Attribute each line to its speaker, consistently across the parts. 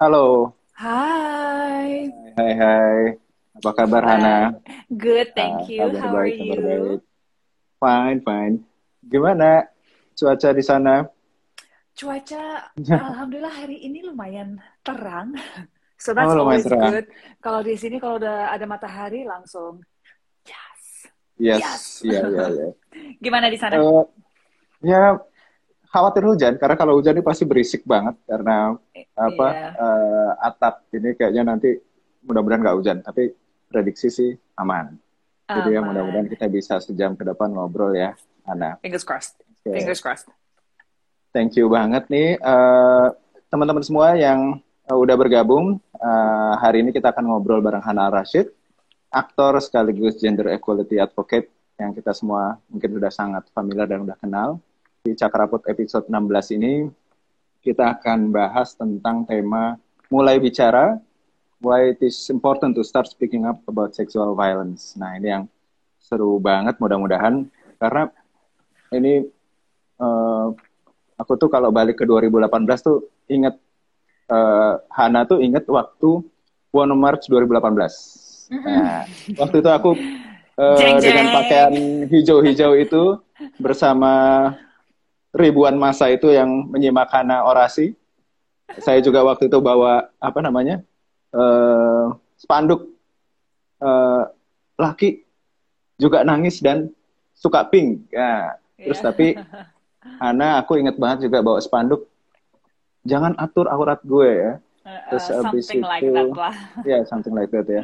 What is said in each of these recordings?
Speaker 1: Halo.
Speaker 2: Hai.
Speaker 1: Hai, hai. Apa kabar
Speaker 2: Hai.
Speaker 1: Hana?
Speaker 2: Good, thank
Speaker 1: Ah,
Speaker 2: you.
Speaker 1: kabar
Speaker 2: How are
Speaker 1: baik, kabar
Speaker 2: you?
Speaker 1: baik. Fine, fine. Gimana cuaca di sana?
Speaker 2: Cuaca, alhamdulillah hari ini lumayan terang. So
Speaker 1: Oh,
Speaker 2: that's
Speaker 1: lumayan
Speaker 2: always
Speaker 1: cerah.
Speaker 2: good. Kalau di sini kalau udah ada matahari langsung yes.
Speaker 1: Yes,
Speaker 2: Yes.
Speaker 1: iya, iya, iya.
Speaker 2: Gimana di sana?
Speaker 1: Eh, ya, khawatir hujan karena kalau hujan ini pasti berisik banget karena apa
Speaker 2: Iya.
Speaker 1: eh, atap ini kayaknya nanti mudah-mudahan nggak hujan tapi prediksi sih aman. Jadi ya
Speaker 2: Aman.
Speaker 1: mudah-mudahan kita bisa sejam ke depan ngobrol ya, Hana.
Speaker 2: Fingers crossed.
Speaker 1: Oke.
Speaker 2: Fingers crossed.
Speaker 1: Thank you banget nih eh, teman-teman semua yang eh, udah bergabung. Eh, hari ini kita akan ngobrol bareng Hana Rashid, aktor sekaligus gender equality advocate yang kita semua mungkin sudah sangat familiar dan udah kenal. Di Cakrapot episode 16 ini kita akan bahas tentang tema mulai bicara why it is important to start speaking up about sexual violence. Nah, ini yang seru banget mudah-mudahan karena ini eh, aku tuh kalau balik ke 2018 tuh inget eh, Hana tuh inget waktu One March 2018. Nah, waktu itu aku
Speaker 2: Jeng,
Speaker 1: dengan pakaian hijau-hijau itu bersama ribuan masa itu yang menyimak Hana orasi. Saya juga waktu itu bawa apa namanya eh, spanduk eh, laki juga nangis dan suka pink. Ya, terus
Speaker 2: Iya.
Speaker 1: tapi Hana aku inget banget juga bawa spanduk jangan atur aurat gue ya.
Speaker 2: Uh,
Speaker 1: Terus
Speaker 2: uh,
Speaker 1: abis
Speaker 2: like
Speaker 1: itu-
Speaker 2: that lah.
Speaker 1: Ya, something like that ya.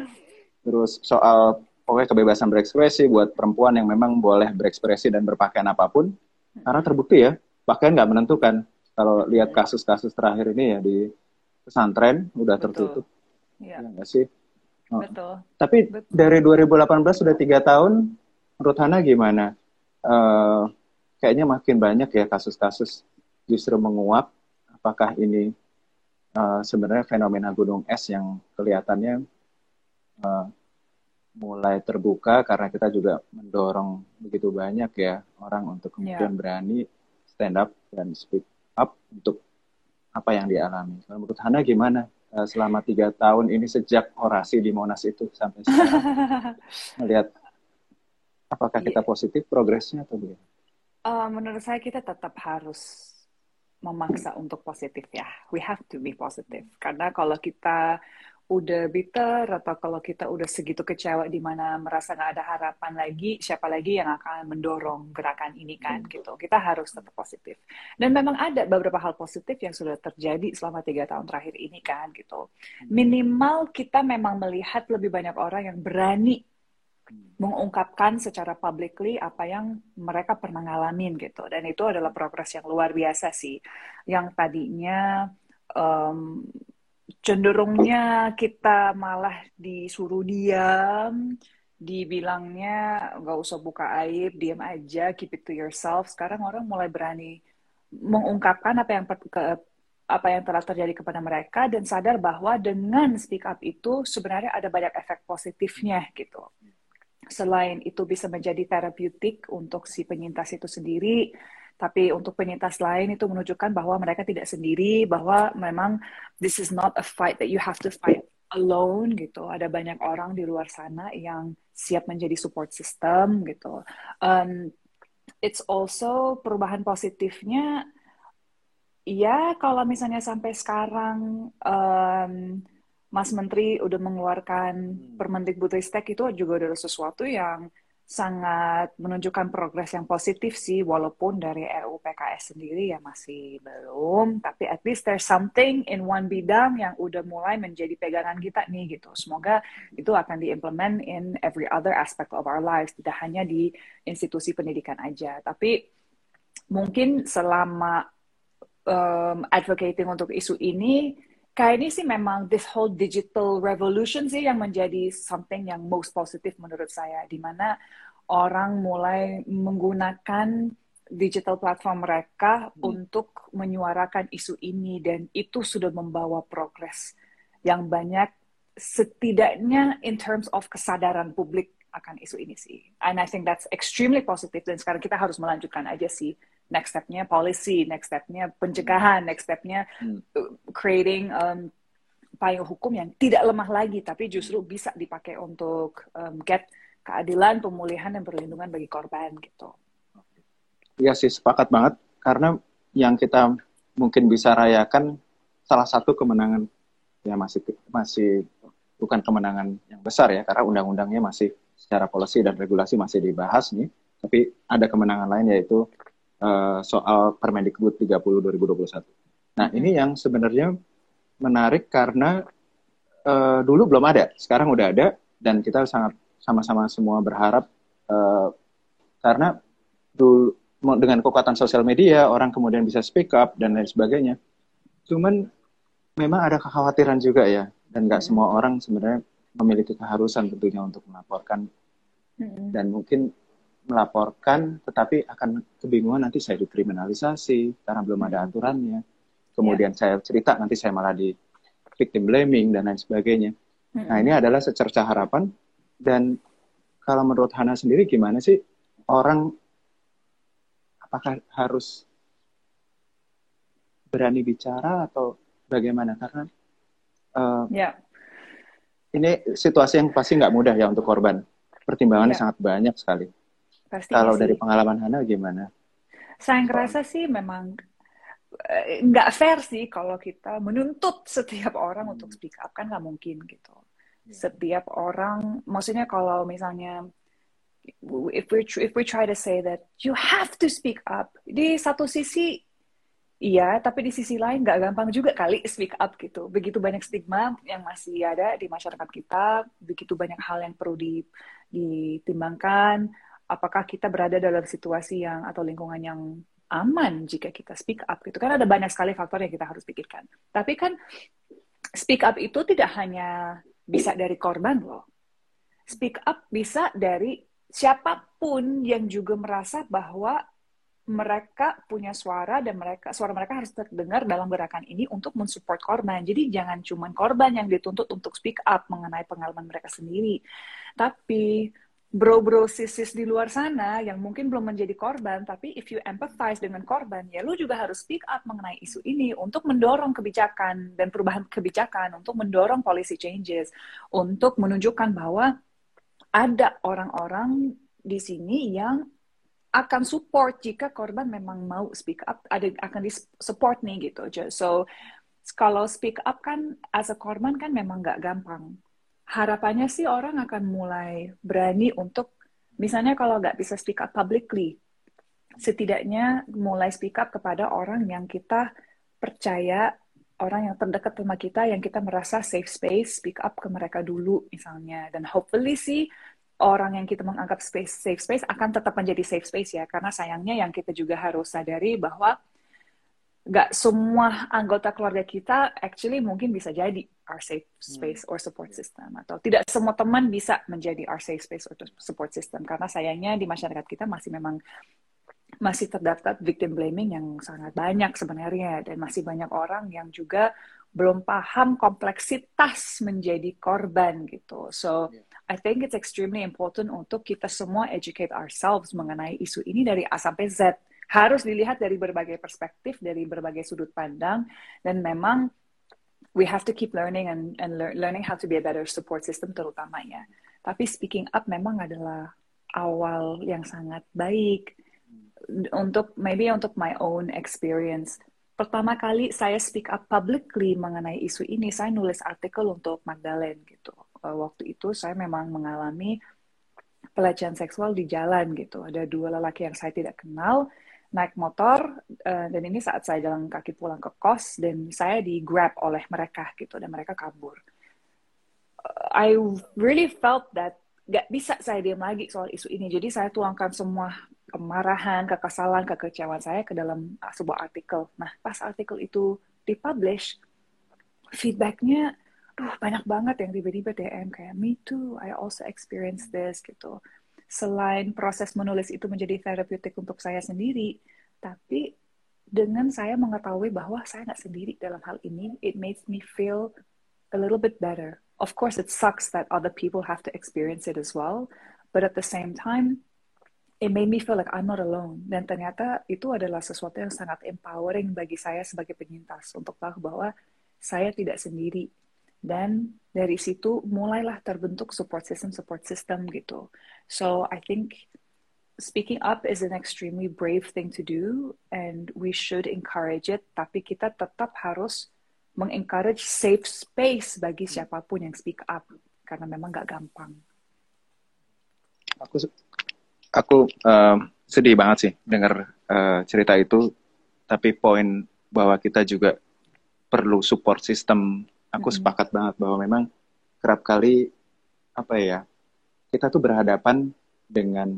Speaker 1: Terus soal pokoknya kebebasan berekspresi buat perempuan yang memang boleh berekspresi dan berpakaian apa pun. Karena terbukti ya, pakaian nggak menentukan. Kalau lihat kasus-kasus terakhir ini ya di pesantren udah tertutup,
Speaker 2: Iya,
Speaker 1: ya nggak sih? Oh.
Speaker 2: betul.
Speaker 1: Tapi
Speaker 2: Betul.
Speaker 1: dari 2018 sudah tiga tahun, menurut Hana gimana? Eh, kayaknya makin banyak ya kasus-kasus justru menguap. Apakah ini eh, sebenarnya fenomena gunung es yang kelihatannya eh, mulai terbuka karena kita juga mendorong begitu banyak ya orang untuk kemudian berani stand up dan speak up untuk apa yang dialami. Kalau menurut Hana gimana eh, selama tiga tahun ini sejak orasi di Monas itu sampai sekarang melihat apakah kita
Speaker 2: Iya.
Speaker 1: positif progresnya atau bagaimana?
Speaker 2: Uh, menurut saya kita tetap harus memaksa untuk positif ya. We have to be positive. Karena kalau kita udah bitter atau kalau kita udah segitu kecewa di mana merasa nggak ada harapan lagi, siapa lagi yang akan mendorong gerakan ini kan gitu. Kita harus tetap positif. Dan memang ada beberapa hal positif yang sudah terjadi selama tiga tahun terakhir ini kan gitu. Minimal kita memang melihat lebih banyak orang yang berani mengungkapkan secara publicly apa yang mereka pernah ngalamin gitu dan itu adalah progres yang luar biasa sih yang tadinya em, cenderungnya kita malah disuruh diam dibilangnya nggak usah buka aib diam aja keep it to yourself. Sekarang orang mulai berani mengungkapkan apa yang ke, apa yang telah terjadi kepada mereka dan sadar bahwa dengan speak up itu sebenarnya ada banyak efek positifnya gitu. Selain itu bisa menjadi terapeutik untuk si penyintas itu sendiri, tapi untuk penyintas lain itu menunjukkan bahwa mereka tidak sendiri, bahwa memang this is not a fight that you have to fight alone gitu. Ada banyak orang di luar sana yang siap menjadi support system gitu. Um, it's also perubahan positifnya, ya kalau misalnya sampai sekarang um, Mas Menteri udah mengeluarkan Permendikbudristek itu juga adalah sesuatu yang sangat menunjukkan progres yang positif sih, walaupun dari RUU PKS sendiri ya masih belum, tapi at least there's something in one bidang yang udah mulai menjadi pegangan kita nih gitu. Semoga itu akan diimplement in every other aspect of our lives, tidak hanya di institusi pendidikan aja. Tapi mungkin selama um, advocating untuk isu ini, kayak ini sih memang this whole digital revolution sih yang menjadi something yang most positif menurut saya, di mana orang mulai menggunakan digital platform mereka
Speaker 1: Hmm.
Speaker 2: untuk menyuarakan isu ini dan itu sudah membawa progres yang banyak setidaknya in terms of kesadaran publik akan isu ini sih. And I think that's extremely positive dan sekarang kita harus melanjutkan aja sih next stepnya policy, next stepnya pencegahan, next stepnya
Speaker 1: Hmm.
Speaker 2: uh, creating um, payung hukum yang tidak lemah lagi, tapi justru bisa dipakai untuk um, get keadilan, pemulihan, dan perlindungan bagi korban gitu.
Speaker 1: Iya sih, sepakat banget. Karena yang kita mungkin bisa rayakan salah satu kemenangan ya masih masih bukan kemenangan yang besar ya karena undang-undangnya masih secara policy dan regulasi masih dibahas nih tapi ada kemenangan lain yaitu uh, soal Permendikbud 30 2021. Nah, ini yang sebenarnya menarik karena uh, dulu belum ada, sekarang udah ada dan kita sangat sama-sama semua berharap uh, karena dulu dengan kekuatan sosial media orang kemudian bisa speak up dan lain sebagainya. Cuman memang ada kekhawatiran juga ya dan nggak semua orang sebenarnya memiliki keharusan tentunya untuk melaporkan dan mungkin melaporkan tetapi akan kebingungan nanti saya dikriminalisasi karena belum ada aturannya kemudian yeah. saya cerita nanti saya malah di victim blaming dan lain sebagainya nah ini adalah secerca harapan dan kalau menurut Hana sendiri gimana sih orang apakah harus berani bicara atau bagaimana karena uh, eh, yeah. ini situasi yang pasti nggak mudah ya untuk korban pertimbangannya yeah. sangat banyak sekali. Pasti Kalau dari pengalaman Hana gimana?
Speaker 2: Saya ngerasa sih memang eh, nggak fair sih kalau kita menuntut setiap orang hmm. untuk speak up kan nggak mungkin gitu. Yeah. Setiap orang, maksudnya kalau misalnya if we if we try to say that you have to speak up, di satu sisi Iya, tapi di sisi lain nggak gampang juga kali speak up gitu. Begitu banyak stigma yang masih ada di masyarakat kita, begitu banyak hal yang perlu ditimbangkan. Apakah kita berada dalam situasi yang atau lingkungan yang aman jika kita speak up gitu kan ada banyak sekali faktor yang kita harus pikirkan. Tapi kan speak up itu tidak hanya bisa dari korban loh. Speak up bisa dari siapa pun yang juga merasa bahwa mereka punya suara dan mereka suara mereka harus terdengar dalam gerakan ini untuk mensupport korban. Jadi jangan cuma korban yang dituntut untuk speak up mengenai pengalaman mereka sendiri. Tapi bro-bro sis di luar sana yang mungkin belum menjadi korban, tapi if you empathize dengan korban, ya lu juga harus speak up mengenai isu ini untuk mendorong kebijakan dan perubahan kebijakan, untuk mendorong policy changes, untuk menunjukkan bahwa ada orang-orang di sini yang akan support jika korban memang mau speak up ada akan di support nih gitu. So kalau speak up kan as a korban kan memang nggak gampang harapannya sih orang akan mulai berani untuk misalnya kalau nggak bisa speak up publicly setidaknya mulai speak up kepada orang yang kita percaya orang yang terdekat sama kita yang kita merasa safe space speak up ke mereka dulu misalnya. Dan hopefully sih orang yang kita menganggap space, safe space akan tetap menjadi safe space ya. Karena sayangnya yang kita juga harus sadari bahwa nggak semua anggota keluarga kita actually mungkin bisa jadi our safe hmm. space or support system atau tidak semua teman bisa menjadi our safe space or support system karena sayangnya di masyarakat kita masih memang masih terdapat victim blaming yang sangat banyak sebenarnya dan masih banyak orang yang juga belum paham kompleksitas menjadi korban gitu. So yeah I think it's extremely important untuk kita semua educate ourselves mengenai isu ini dari A sampai Z. Harus dilihat dari berbagai perspektif, dari berbagai sudut pandang, dan memang we have to keep learning and, and learning how to be a better support system terutamanya. Tapi speaking up memang adalah awal yang sangat baik untuk maybe untuk my own experience. Pertama kali saya speak up publicly mengenai isu ini, saya nulis artikel untuk Magdalene gitu uh, waktu itu saya memang mengalami pelecehan seksual di jalan gitu. Ada dua lelaki yang saya tidak kenal naik motor uh, dan ini saat saya jalan kaki pulang ke kos dan saya di grab oleh mereka gitu dan mereka kabur. Uh, I really felt that gak bisa saya diam lagi soal isu ini. Jadi saya tuangkan semua kemarahan, kekesalan, kekecewaan saya ke dalam uh, sebuah artikel. Nah, pas artikel itu dipublish, feedbacknya duh banyak banget yang tiba-tiba DM kayak me too, I also experience this gitu. Selain proses menulis itu menjadi terapeutik untuk saya sendiri, tapi dengan saya mengetahui bahwa saya nggak sendiri dalam hal ini, it makes me feel a little bit better. Of course, it sucks that other people have to experience it as well, but at the same time, it made me feel like I'm not alone. Dan ternyata itu adalah sesuatu yang sangat empowering bagi saya sebagai penyintas untuk tahu bahwa saya tidak sendiri dan dari situ mulailah terbentuk support system support system gitu. So I think speaking up is an extremely brave thing to do and we should encourage it. Tapi kita tetap harus mengencourage safe space bagi siapa pun yang speak up karena memang nggak gampang.
Speaker 1: Aku aku uh, sedih banget sih dengar uh, cerita itu. Tapi poin bahwa kita juga perlu support system aku hmm. sepakat banget bahwa memang kerap kali apa ya kita tuh berhadapan dengan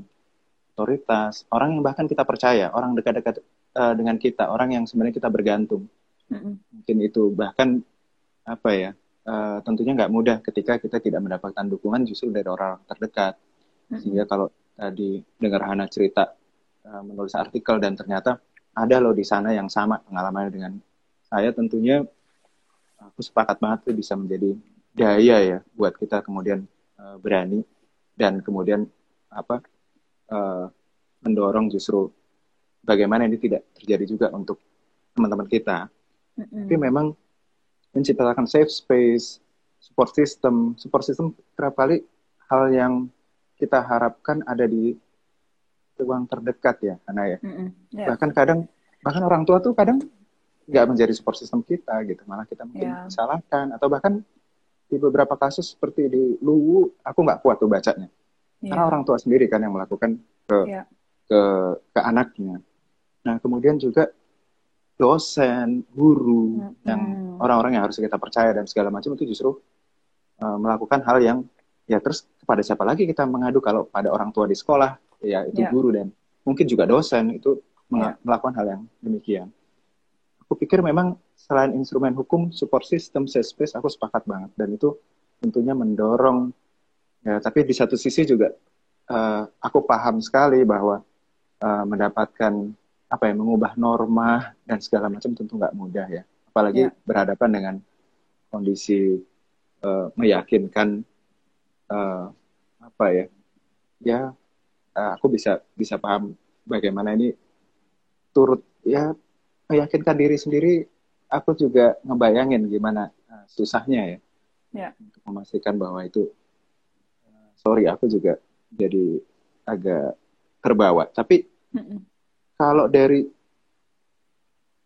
Speaker 1: otoritas orang yang bahkan kita percaya orang dekat-dekat uh, dengan kita orang yang sebenarnya kita bergantung hmm. mungkin itu bahkan apa ya uh, tentunya nggak mudah ketika kita tidak mendapatkan dukungan justru dari orang terdekat hmm. sehingga kalau tadi dengar Hana cerita uh, menulis artikel dan ternyata ada loh di sana yang sama pengalamannya dengan saya tentunya aku sepakat banget tuh bisa menjadi daya ya buat kita kemudian uh, berani dan kemudian apa uh, mendorong justru bagaimana ini tidak terjadi juga untuk teman-teman kita. Mm-hmm. Tapi memang menciptakan safe space, support system, support system kerap kali hal yang kita harapkan ada di ruang terdekat ya, karena ya. Mm-hmm. Yeah. Bahkan kadang bahkan orang tua tuh kadang nggak menjadi support system kita gitu malah kita mungkin yeah. salahkan atau bahkan di beberapa kasus seperti di Luwu aku nggak kuat tuh bacanya yeah. karena orang tua sendiri kan yang melakukan ke yeah. ke ke anaknya nah kemudian juga dosen guru mm -hmm. yang orang-orang yang harus kita percaya dan segala macam itu justru uh, melakukan hal yang ya terus kepada siapa lagi kita mengadu kalau pada orang tua di sekolah ya itu yeah. guru dan mungkin juga dosen itu yeah. melakukan hal yang demikian aku pikir memang selain instrumen hukum support system safe space aku sepakat banget. Dan itu tentunya mendorong. Ya tapi di satu sisi juga uh, aku paham sekali bahwa uh, mendapatkan apa ya mengubah norma dan segala macam tentu nggak mudah ya. Apalagi yeah. berhadapan dengan kondisi uh, meyakinkan uh, apa ya ya uh, aku bisa bisa paham bagaimana ini turut ya meyakinkan diri sendiri aku juga ngebayangin gimana uh, susahnya ya yeah. untuk memastikan bahwa itu uh, sorry aku juga jadi agak terbawa tapi mm -mm. kalau dari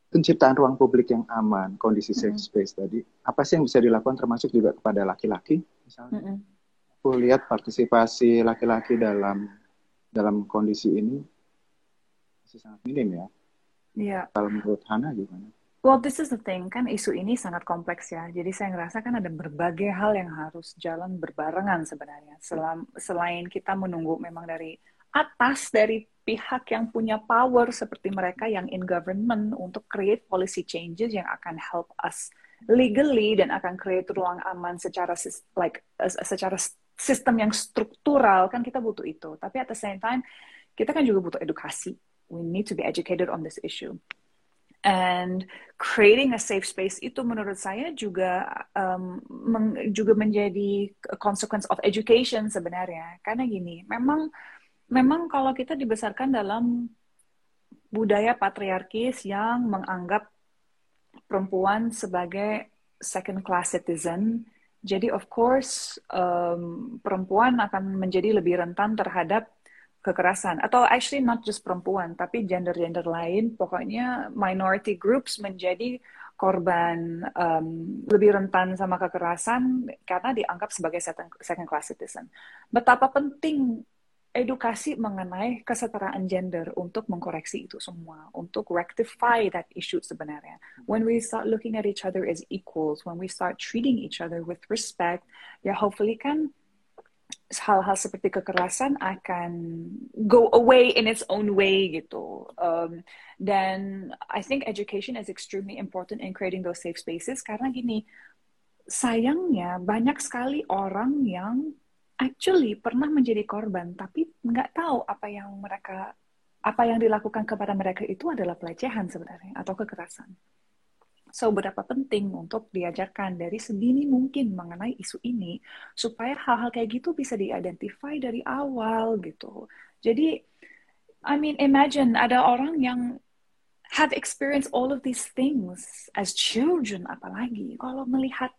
Speaker 1: penciptaan ruang publik yang aman kondisi safe mm -mm. space tadi apa sih yang bisa dilakukan termasuk juga kepada laki-laki misalnya mm -mm. aku lihat partisipasi laki-laki dalam dalam kondisi ini masih sangat minim ya
Speaker 2: Iya.
Speaker 1: Kalau menurut Hana gimana?
Speaker 2: Well, this is the thing, kan isu ini sangat kompleks ya. Jadi saya ngerasa kan ada berbagai hal yang harus jalan berbarengan sebenarnya. Selam, selain kita menunggu memang dari atas, dari pihak yang punya power seperti mereka yang in government untuk create policy changes yang akan help us legally dan akan create ruang aman secara like secara sistem yang struktural kan kita butuh itu. Tapi at the same time kita kan juga butuh edukasi we need to be educated on this issue. And creating a safe space itu menurut saya juga um, meng, juga menjadi consequence of education sebenarnya. Karena gini, memang memang kalau kita dibesarkan dalam budaya patriarkis yang menganggap perempuan sebagai second class citizen, jadi of course um, perempuan akan menjadi lebih rentan terhadap kekerasan atau actually not just perempuan tapi gender-gender lain pokoknya minority groups menjadi korban um, lebih rentan sama kekerasan karena dianggap sebagai second class citizen. Betapa penting edukasi mengenai kesetaraan gender untuk mengkoreksi itu semua, untuk rectify that issue sebenarnya. When we start looking at each other as equals, when we start treating each other with respect, ya hopefully kan hal-hal seperti kekerasan akan go away in its own way gitu. Um, dan I think education is extremely important in creating those safe spaces karena gini, sayangnya banyak sekali orang yang actually pernah menjadi korban tapi nggak tahu apa yang mereka apa yang dilakukan kepada mereka itu adalah pelecehan sebenarnya atau kekerasan. So, berapa penting untuk diajarkan dari sedini mungkin mengenai isu ini, supaya hal-hal kayak gitu bisa diidentify dari awal gitu. Jadi, I mean, imagine ada orang yang have experienced all of these things as children, apalagi kalau melihat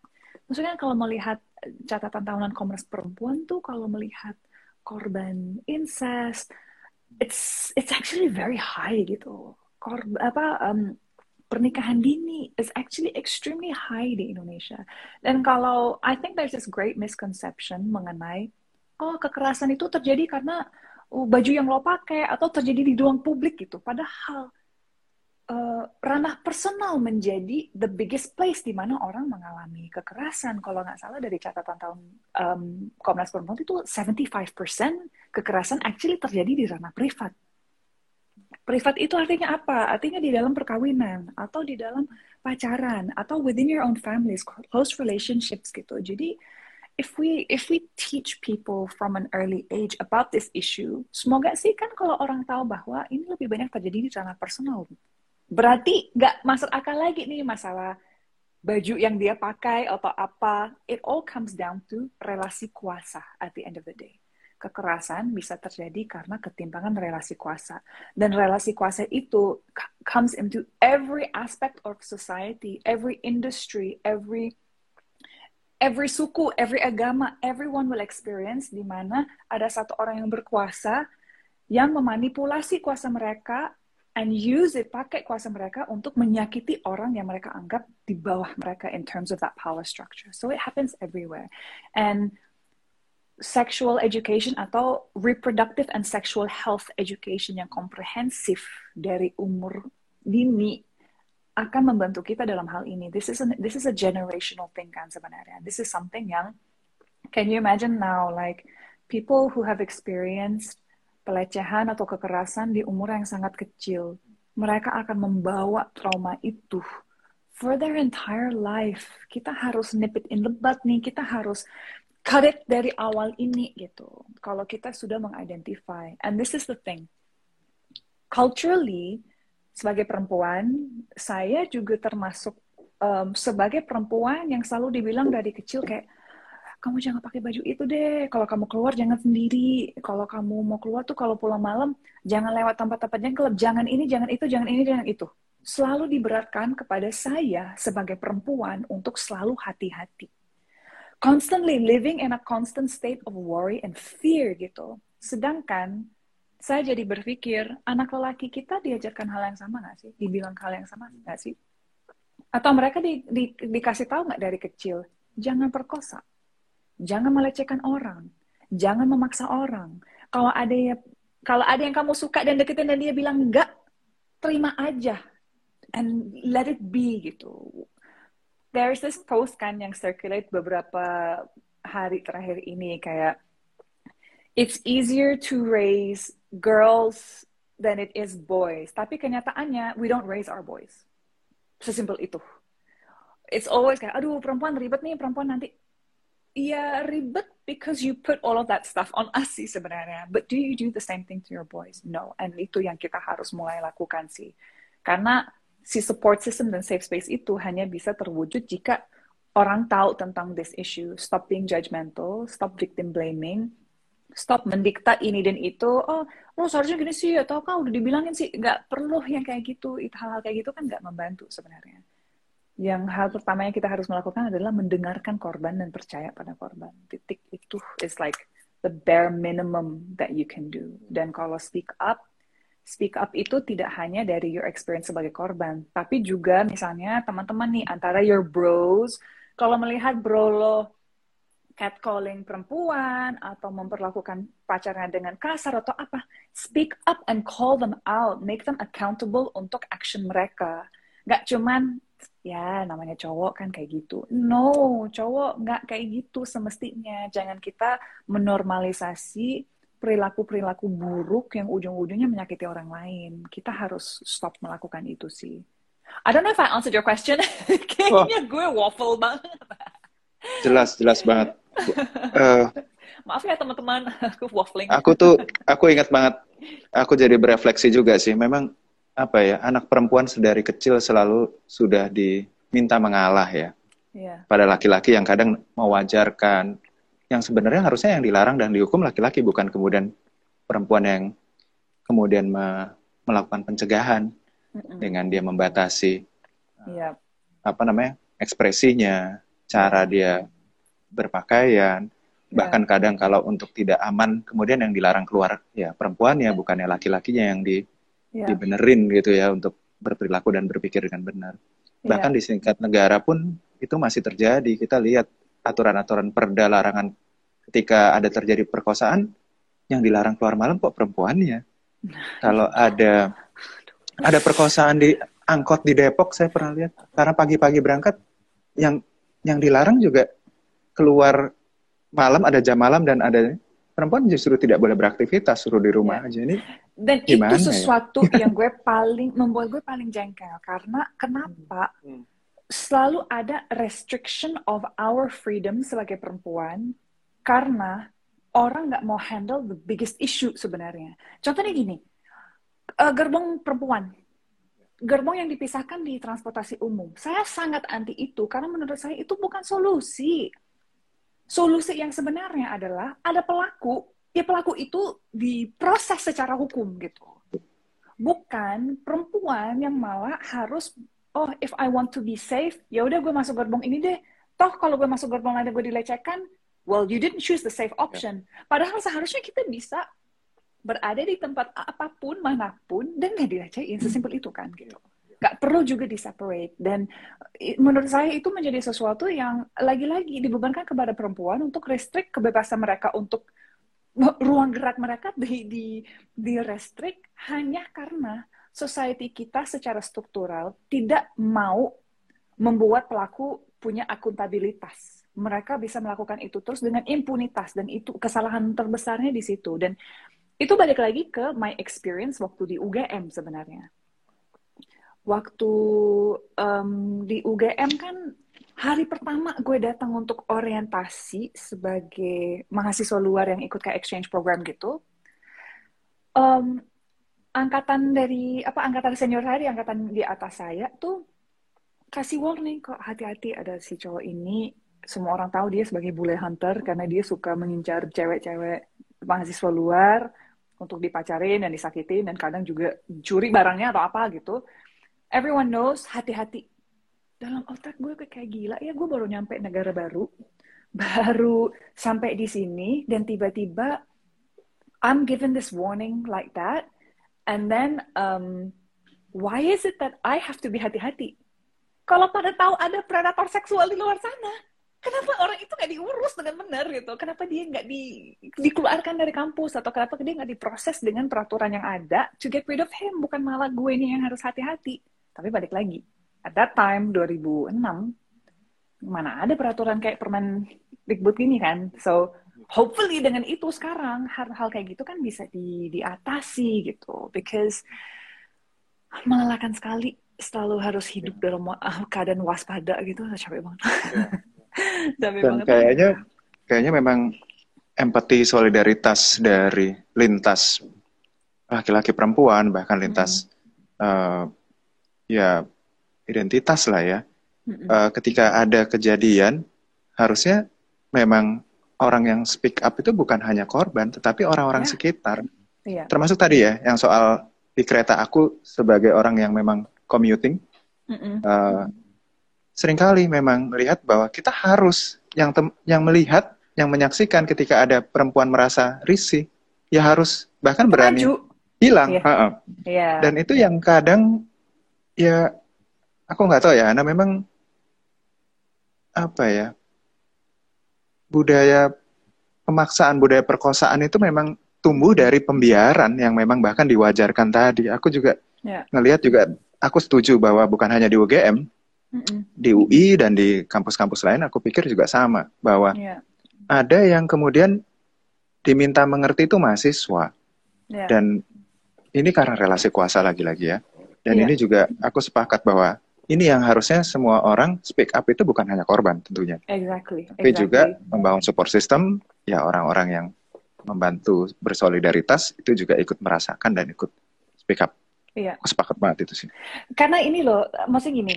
Speaker 2: maksudnya kalau melihat catatan tahunan Komnas Perempuan tuh kalau melihat korban incest, it's it's actually very high gitu. Korban apa um, pernikahan dini is actually extremely high di Indonesia. Dan kalau I think there's this great misconception mengenai oh kekerasan itu terjadi karena uh, baju yang lo pakai atau terjadi di ruang publik gitu. Padahal uh, ranah personal menjadi the biggest place di mana orang mengalami kekerasan. Kalau nggak salah dari catatan tahun um, Komnas Perempuan itu 75% kekerasan actually terjadi di ranah privat. Privat itu artinya apa? Artinya di dalam perkawinan atau di dalam pacaran atau within your own families, close relationships gitu. Jadi if we if we teach people from an early age about this issue, semoga sih kan kalau orang tahu bahwa ini lebih banyak terjadi di ranah personal berarti nggak masuk akal lagi nih masalah baju yang dia pakai atau apa. It all comes down to relasi kuasa at the end of the day. Kekerasan bisa terjadi karena ketimpangan relasi kuasa. Dan relasi kuasa itu comes into every aspect of society, every industry, every every suku, every agama, everyone will experience di mana ada satu orang yang berkuasa yang memanipulasi kuasa mereka and use it pakai kuasa mereka untuk menyakiti orang yang mereka anggap di bawah mereka in terms of that power structure. So it happens everywhere. And sexual education atau reproductive and sexual health education yang komprehensif dari umur dini akan membantu kita dalam hal ini. This is a, this is a generational thing kan sebenarnya. This is something yang can you imagine now like people who have experienced pelecehan atau kekerasan di umur yang sangat kecil, mereka akan membawa trauma itu for their entire life. Kita harus nip it in the bud nih, kita harus cut it dari awal ini gitu. Kalau kita sudah mengidentify. And this is the thing. Culturally, sebagai perempuan, saya juga termasuk um, sebagai perempuan yang selalu dibilang dari kecil kayak, kamu jangan pakai baju itu deh. Kalau kamu keluar jangan sendiri. Kalau kamu mau keluar tuh kalau pulang malam jangan lewat tempat-tempat yang kelab. Jangan ini, jangan itu, jangan ini, jangan itu. Selalu diberatkan kepada saya sebagai perempuan untuk selalu hati-hati. Constantly living in a constant state of worry and fear gitu. Sedangkan saya jadi berpikir, anak lelaki kita diajarkan hal yang sama nggak sih? Dibilang hal yang sama nggak sih? Atau mereka di, di, dikasih tahu nggak dari kecil, jangan perkosa, jangan melecehkan orang, jangan memaksa orang. Kalau ada ya, kalau ada yang kamu suka dan deketin dan dia bilang enggak, terima aja and let it be gitu. There's this post kan yang circulate beberapa hari terakhir ini kayak it's easier to raise girls than it is boys. Tapi kenyataannya we don't raise our boys. Sesimpel itu. It's always kayak aduh perempuan ribet nih, perempuan nanti Iya ribet because you put all of that stuff on us sih sebenarnya. But do you do the same thing to your boys? No. And itu yang kita harus mulai lakukan sih. Karena si support system dan safe space itu hanya bisa terwujud jika orang tahu tentang this issue. Stop being judgmental, stop victim blaming, stop mendikta ini dan itu. Oh, lo seharusnya gini sih, atau kau udah dibilangin sih. Nggak perlu yang kayak gitu. Hal-hal kayak gitu kan nggak membantu sebenarnya yang hal pertama yang kita harus melakukan adalah mendengarkan korban dan percaya pada korban. Titik itu is like the bare minimum that you can do. Dan kalau speak up, speak up itu tidak hanya dari your experience sebagai korban, tapi juga misalnya teman-teman nih antara your bros, kalau melihat bro lo catcalling perempuan atau memperlakukan pacarnya dengan kasar atau apa, speak up and call them out, make them accountable untuk action mereka. Gak cuman ya namanya cowok kan kayak gitu. No, cowok nggak kayak gitu semestinya. Jangan kita menormalisasi perilaku-perilaku buruk yang ujung-ujungnya menyakiti orang lain. Kita harus stop melakukan itu sih. I don't know if I answered your question. Kayaknya oh. gue waffle banget.
Speaker 1: Jelas, jelas banget. Uh,
Speaker 2: Maaf ya teman-teman, aku waffling.
Speaker 1: Aku tuh, aku ingat banget. Aku jadi berefleksi juga sih. Memang apa ya anak perempuan sedari kecil selalu sudah diminta mengalah ya yeah. pada laki-laki yang kadang mewajarkan yang sebenarnya harusnya yang dilarang dan dihukum laki-laki bukan kemudian perempuan yang kemudian me melakukan pencegahan mm -mm. dengan dia membatasi yeah. apa namanya ekspresinya cara dia berpakaian, bahkan yeah. kadang kalau untuk tidak aman kemudian yang dilarang keluar ya perempuan ya bukannya laki-lakinya yang di yeah. dibenerin gitu ya untuk berperilaku dan berpikir dengan benar. Yeah. Bahkan di tingkat negara pun itu masih terjadi. Kita lihat aturan-aturan perda larangan ketika ada terjadi perkosaan yang dilarang keluar malam kok perempuannya. Kalau ada ada perkosaan di angkot di Depok saya pernah lihat karena pagi-pagi berangkat yang yang dilarang juga keluar malam ada jam malam dan ada perempuan justru tidak boleh beraktivitas suruh di rumah ya. aja ini
Speaker 2: dan itu ya? sesuatu ya? yang gue paling membuat gue paling jengkel karena kenapa hmm. Selalu ada restriction of our freedom sebagai perempuan karena orang nggak mau handle the biggest issue sebenarnya. Contohnya gini uh, gerbong perempuan. Gerbong yang dipisahkan di transportasi umum. Saya sangat anti itu karena menurut saya itu bukan solusi. Solusi yang sebenarnya adalah ada pelaku, ya pelaku itu diproses secara hukum gitu. Bukan perempuan yang malah harus oh if I want to be safe, ya udah gue masuk gerbong ini deh. Toh kalau gue masuk gerbong lain gue dilecehkan, well you didn't choose the safe option. Padahal seharusnya kita bisa berada di tempat apa pun mana pun dan gak dilecehin sesimpel itu kan gitu nggak perlu juga diseparate dan menurut saya itu menjadi sesuatu yang lagi-lagi dibebankan kepada perempuan untuk restrict kebebasan mereka untuk ruang gerak mereka di di di restrict hanya karena society kita secara struktural tidak mau membuat pelaku punya akuntabilitas. Mereka bisa melakukan itu terus dengan impunitas dan itu kesalahan terbesarnya di situ dan itu balik lagi ke my experience waktu di UGM sebenarnya waktu um, di UGM kan hari pertama gue datang untuk orientasi sebagai mahasiswa luar yang ikut kayak exchange program gitu. Um, angkatan dari apa angkatan senior saya, angkatan di atas saya tuh kasih warning kok hati-hati ada si cowok ini. Semua orang tahu dia sebagai bule hunter karena dia suka mengincar cewek-cewek mahasiswa luar untuk dipacarin dan disakitin dan kadang juga curi barangnya atau apa gitu. Everyone knows hati-hati. Dalam otak gue kayak gila ya gue baru nyampe negara baru baru sampai di sini dan tiba-tiba I'm given this warning like that and then um, why is it that I have to be hati-hati? Kalau pada tahu ada predator seksual di luar sana kenapa orang itu nggak diurus dengan benar gitu? Kenapa dia nggak di, dikeluarkan dari kampus? Atau kenapa dia nggak diproses dengan peraturan yang ada to get rid of him? Bukan malah gue ini yang harus hati-hati. Tapi balik lagi, at that time 2006 mana ada peraturan kayak permen Dikbud gini kan. So hopefully dengan itu sekarang hal-hal kayak gitu kan bisa di diatasi gitu because melelahkan sekali selalu harus hidup yeah. dalam uh, keadaan waspada gitu capek banget. Yeah.
Speaker 1: capek Dan banget. kayaknya kayaknya memang empati solidaritas dari lintas laki-laki perempuan bahkan lintas hmm. uh, ya identitas lah ya. Mm-hmm. Uh, ketika ada kejadian, harusnya memang orang yang speak up itu bukan hanya korban, tetapi orang-orang yeah. sekitar. Yeah. Termasuk tadi ya, yang soal di kereta aku sebagai orang yang memang commuting, mm-hmm. uh, sering kali memang melihat bahwa kita harus yang tem- yang melihat, yang menyaksikan ketika ada perempuan merasa risih, ya harus bahkan berani Maju. hilang. Yeah. Uh-uh. Yeah. Dan itu yang kadang ya aku nggak tahu ya, Nah memang apa ya budaya pemaksaan budaya perkosaan itu memang tumbuh dari pembiaran yang memang bahkan diwajarkan tadi. Aku juga yeah. ngelihat juga aku setuju bahwa bukan hanya di UGM, mm -mm. di UI dan di kampus-kampus lain aku pikir juga sama bahwa yeah. ada yang kemudian diminta mengerti itu mahasiswa yeah. dan ini karena relasi kuasa lagi-lagi ya. Dan yeah. ini juga aku sepakat bahwa ini yang harusnya semua orang speak up itu bukan hanya korban tentunya.
Speaker 2: Exactly.
Speaker 1: Tapi exactly. juga membangun support system, ya orang-orang yang membantu bersolidaritas itu juga ikut merasakan dan ikut speak up. Iya. Aku sepakat banget itu sih.
Speaker 2: Karena ini loh, maksudnya gini,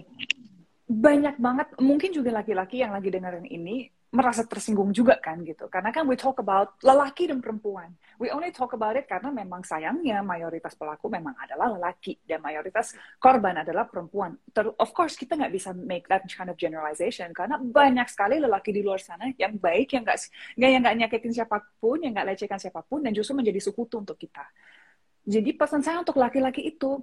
Speaker 2: banyak banget, mungkin juga laki-laki yang lagi dengerin ini, merasa tersinggung juga kan gitu. Karena kan we talk about lelaki dan perempuan. We only talk about it karena memang sayangnya mayoritas pelaku memang adalah lelaki dan mayoritas korban adalah perempuan. Ter of course kita nggak bisa make that kind of generalization karena banyak sekali lelaki di luar sana yang baik yang nggak yang nggak nyakitin siapa pun, yang nggak lecehkan siapa pun dan justru menjadi sekutu untuk kita. Jadi pesan saya untuk laki-laki itu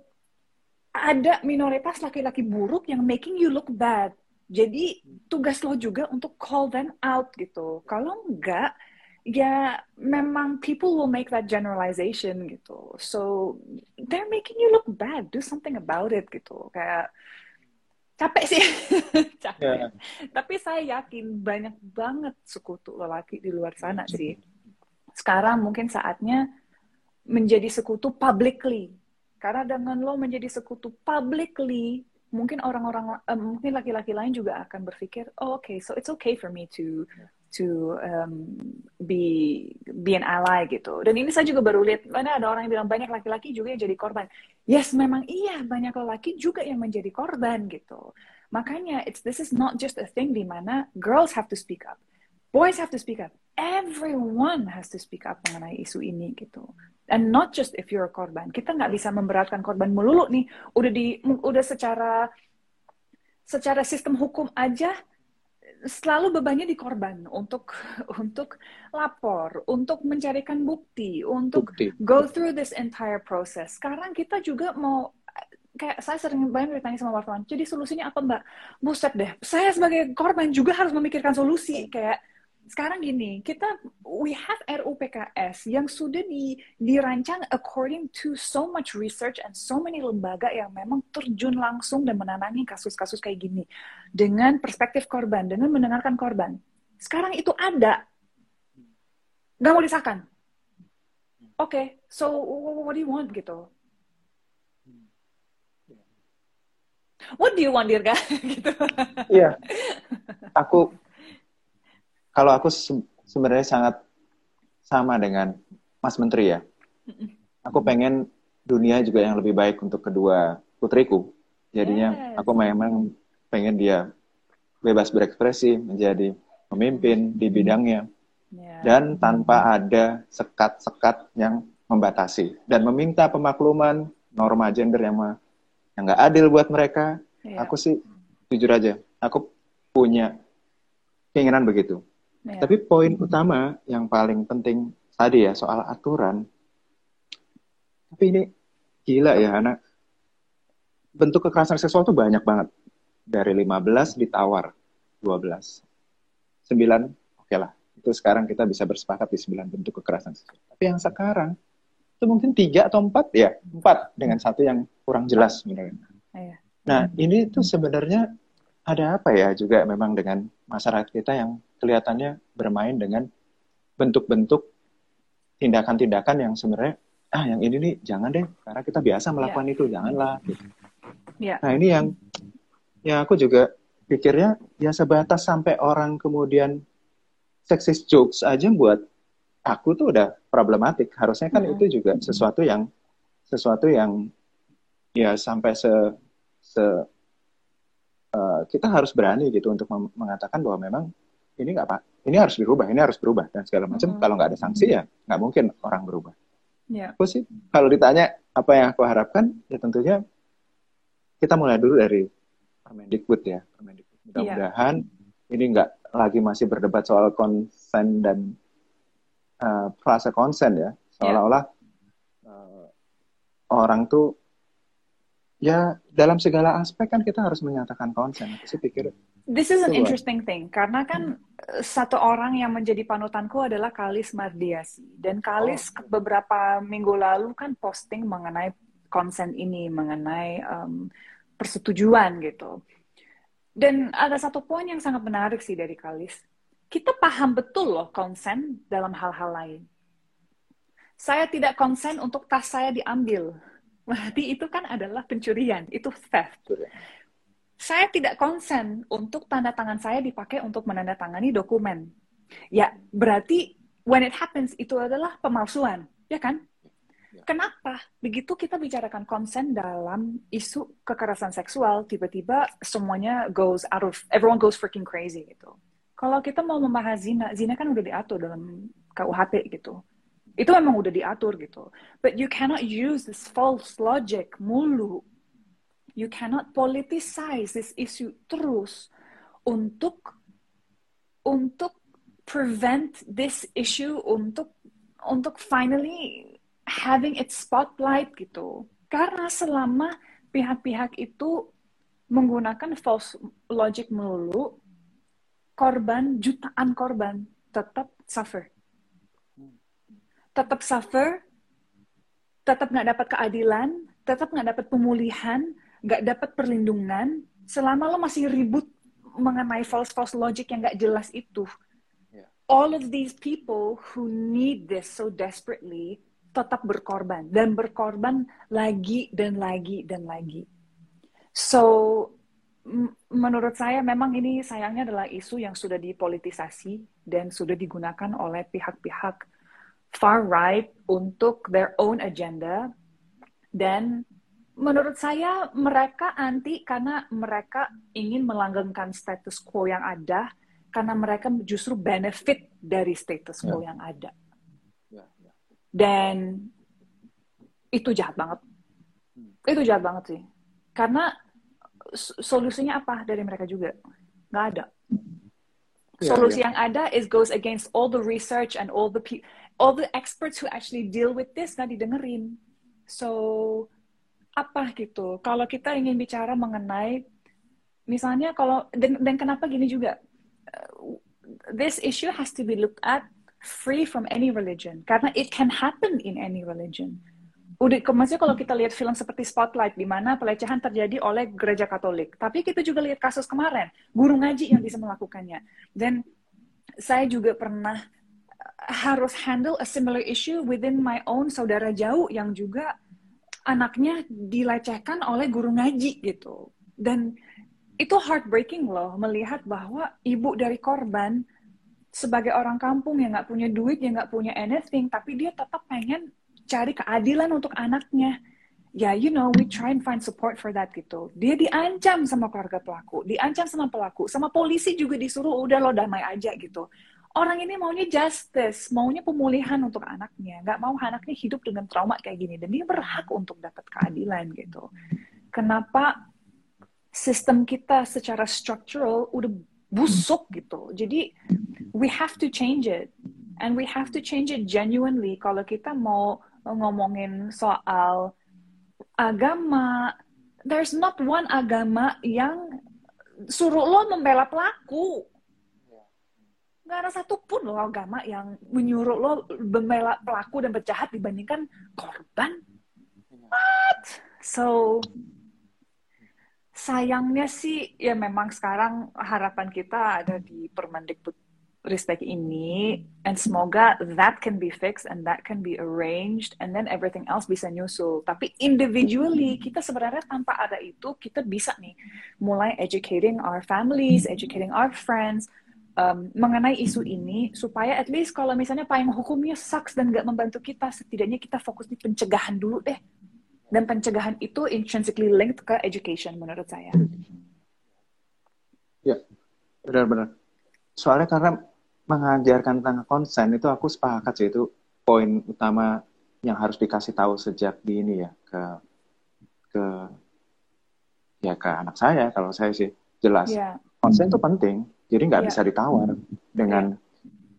Speaker 2: ada minoritas laki-laki buruk yang making you look bad jadi tugas lo juga untuk call them out gitu. Kalau enggak, ya memang people will make that generalization gitu. So they're making you look bad. Do something about it gitu. Kayak capek sih, capek. Yeah. Tapi saya yakin banyak banget sekutu lelaki di luar sana sih. Sekarang mungkin saatnya menjadi sekutu publicly. Karena dengan lo menjadi sekutu publicly, mungkin orang-orang uh, mungkin laki-laki lain juga akan berpikir oh oke okay, so it's okay for me to to um, be be an ally gitu. Dan ini saya juga baru lihat mana ada orang yang bilang banyak laki-laki juga yang jadi korban. Yes memang iya banyak laki juga yang menjadi korban gitu. Makanya it's this is not just a thing di mana girls have to speak up. Boys have to speak up. Everyone has to speak up mengenai isu ini gitu and not just if you're a korban kita nggak bisa memberatkan korban melulu nih udah di udah secara secara sistem hukum aja selalu bebannya di korban untuk untuk lapor, untuk mencarikan bukti, untuk bukti. go through this entire process. Sekarang kita juga mau kayak saya sering banget ditanya sama wartawan, jadi solusinya apa mbak? Buset deh, saya sebagai korban juga harus memikirkan solusi kayak sekarang gini, kita we have RUU PKS yang sudah di, dirancang according to so much research and so many lembaga yang memang terjun langsung dan menangani kasus-kasus kayak gini dengan perspektif korban, dengan mendengarkan korban. Sekarang itu ada, nggak mau disahkan. Oke, okay, so what do you want gitu? What do you want, Dirga? gitu.
Speaker 1: Iya, aku kalau aku se sebenarnya sangat sama dengan Mas Menteri ya. Aku pengen dunia juga yang lebih baik untuk kedua putriku. Jadinya yes. aku memang pengen dia bebas berekspresi, menjadi pemimpin di bidangnya. Yeah. Dan tanpa ada sekat-sekat yang membatasi. Dan meminta pemakluman norma gender yang yang nggak adil buat mereka. Yeah. Aku sih jujur aja, aku punya keinginan begitu. Ya. Tapi poin utama yang paling penting tadi ya soal aturan. Tapi ini gila ya anak. Bentuk kekerasan seksual tuh banyak banget. Dari 15 ditawar 12. 9 oke okay lah. Itu sekarang kita bisa bersepakat di 9 bentuk kekerasan seksual. Tapi yang sekarang itu mungkin tiga atau empat ya empat dengan satu yang kurang jelas sebenarnya. Iya. Nah ini tuh sebenarnya ada apa ya juga memang dengan masyarakat kita yang kelihatannya bermain dengan bentuk-bentuk tindakan-tindakan yang sebenarnya ah yang ini nih jangan deh karena kita biasa melakukan yeah. itu janganlah gitu. Yeah. Nah ini yang ya aku juga pikirnya ya sebatas sampai orang kemudian seksis jokes aja buat aku tuh udah problematik harusnya kan mm -hmm. itu juga sesuatu yang sesuatu yang ya sampai se se uh, kita harus berani gitu untuk mengatakan bahwa memang ini nggak pak ini harus dirubah ini harus berubah dan segala macam hmm. kalau nggak ada sanksi ya nggak mungkin orang berubah yeah. aku sih kalau ditanya apa yang aku harapkan ya tentunya kita mulai dulu dari Permendikbud ya Permendikbud iya. mudah-mudahan yeah. ini nggak lagi masih berdebat soal konsen dan uh, frase konsen ya seolah-olah yeah. uh, orang tuh ya dalam segala aspek kan kita harus menyatakan konsen. Aku sih pikir
Speaker 2: This is an interesting thing karena kan. Satu orang yang menjadi panutanku adalah Kalis Mardiasi dan Kalis oh. beberapa minggu lalu kan posting mengenai konsen ini mengenai um, persetujuan gitu. Dan ada satu poin yang sangat menarik sih dari Kalis. Kita paham betul loh konsen dalam hal-hal lain. Saya tidak konsen untuk tas saya diambil. Berarti itu kan adalah pencurian, itu theft saya tidak konsen untuk tanda tangan saya dipakai untuk menandatangani dokumen. Ya, berarti when it happens itu adalah pemalsuan, ya kan? Ya. Kenapa? Begitu kita bicarakan konsen dalam isu kekerasan seksual, tiba-tiba semuanya goes out of, everyone goes freaking crazy gitu. Kalau kita mau membahas zina, zina kan udah diatur dalam KUHP gitu. Itu memang udah diatur gitu. But you cannot use this false logic mulu. You cannot politicize this issue terus untuk untuk prevent this issue untuk untuk finally having its spotlight gitu. Karena selama pihak-pihak itu menggunakan false logic melulu, korban, jutaan korban tetap suffer. Tetap suffer, tetap nggak dapat keadilan, tetap nggak dapat pemulihan, nggak dapat perlindungan, selama lo masih ribut mengenai false-false logic yang nggak jelas itu. Ya. All of these people who need this so desperately tetap berkorban dan berkorban lagi dan lagi dan lagi. So menurut saya memang ini sayangnya adalah isu yang sudah dipolitisasi dan sudah digunakan oleh pihak-pihak far right untuk their own agenda dan menurut saya mereka anti karena mereka ingin melanggengkan status quo yang ada karena mereka justru benefit dari status quo yeah. yang ada dan itu jahat banget. Hmm. Itu jahat banget sih. Karena solusinya apa dari mereka juga? Nggak ada. Yeah, Solusi yeah. yang ada is goes against all the research and all the all the experts who actually deal with this nggak didengerin. So apa gitu? Kalau kita ingin bicara mengenai misalnya kalau dan, dan kenapa gini juga? Uh, this issue has to be looked at free from any religion karena it can happen in any religion. Udah, maksudnya kalau kita lihat film seperti Spotlight di mana pelecehan terjadi oleh gereja Katolik, tapi kita juga lihat kasus kemarin guru ngaji yang bisa melakukannya. Dan saya juga pernah uh, harus handle a similar issue within my own saudara jauh yang juga anaknya dilecehkan oleh guru ngaji gitu. Dan itu heartbreaking loh melihat bahwa ibu dari korban sebagai orang kampung yang nggak punya duit, yang nggak punya anything, tapi dia tetap pengen cari keadilan untuk anaknya. Ya, yeah, you know, we try and find support for that gitu. Dia diancam sama keluarga pelaku, diancam sama pelaku, sama polisi juga disuruh udah lo damai aja gitu. Orang ini maunya justice, maunya pemulihan untuk anaknya, nggak mau anaknya hidup dengan trauma kayak gini, dan dia berhak untuk dapat keadilan gitu. Kenapa sistem kita secara structural udah busuk gitu. Jadi we have to change it. And we have to change it genuinely. Kalau kita mau ngomongin soal agama there's not one agama yang suruh lo membela pelaku nggak ada satupun lo agama yang menyuruh lo membela pelaku dan penjahat dibandingkan korban what so sayangnya sih ya memang sekarang harapan kita ada di Permendikbud Ristek ini and semoga that can be fixed and that can be arranged and then everything else bisa nyusul. Tapi individually kita sebenarnya tanpa ada itu kita bisa nih mulai educating our families, educating our friends um, mengenai isu ini supaya at least kalau misalnya payung hukumnya sucks dan nggak membantu kita setidaknya kita fokus di pencegahan dulu deh dan pencegahan itu intrinsically linked ke education menurut saya.
Speaker 1: Ya, benar-benar. Soalnya karena mengajarkan tentang konsen itu aku sepakat sih itu poin utama yang harus dikasih tahu sejak dini ya ke ke ya ke anak saya kalau saya sih jelas yeah. konsen itu penting jadi nggak yeah. bisa ditawar dengan yeah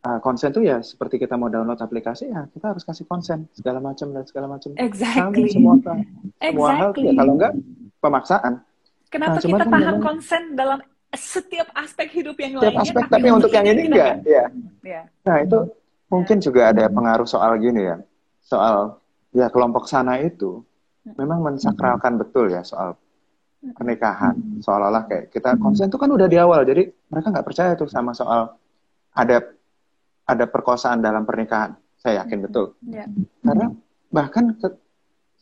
Speaker 1: uh, konsen tuh ya seperti kita mau download aplikasi ya kita harus kasih konsen segala macam dan segala macam.
Speaker 2: Exactly.
Speaker 1: semua semua exactly. hal ya kalau enggak pemaksaan.
Speaker 2: Kenapa nah, kita paham konsen dalam setiap aspek hidup yang
Speaker 1: setiap lainnya? aspek tapi, tapi untuk yang ini enggak, ya. ya. Nah itu mungkin juga ada pengaruh soal gini ya, soal ya kelompok sana itu memang mensakralkan betul ya soal pernikahan seolah-olah kayak kita konsen itu kan udah di awal jadi mereka nggak percaya tuh sama soal ada ada perkosaan dalam pernikahan. Saya yakin betul. Yeah. Karena bahkan ke,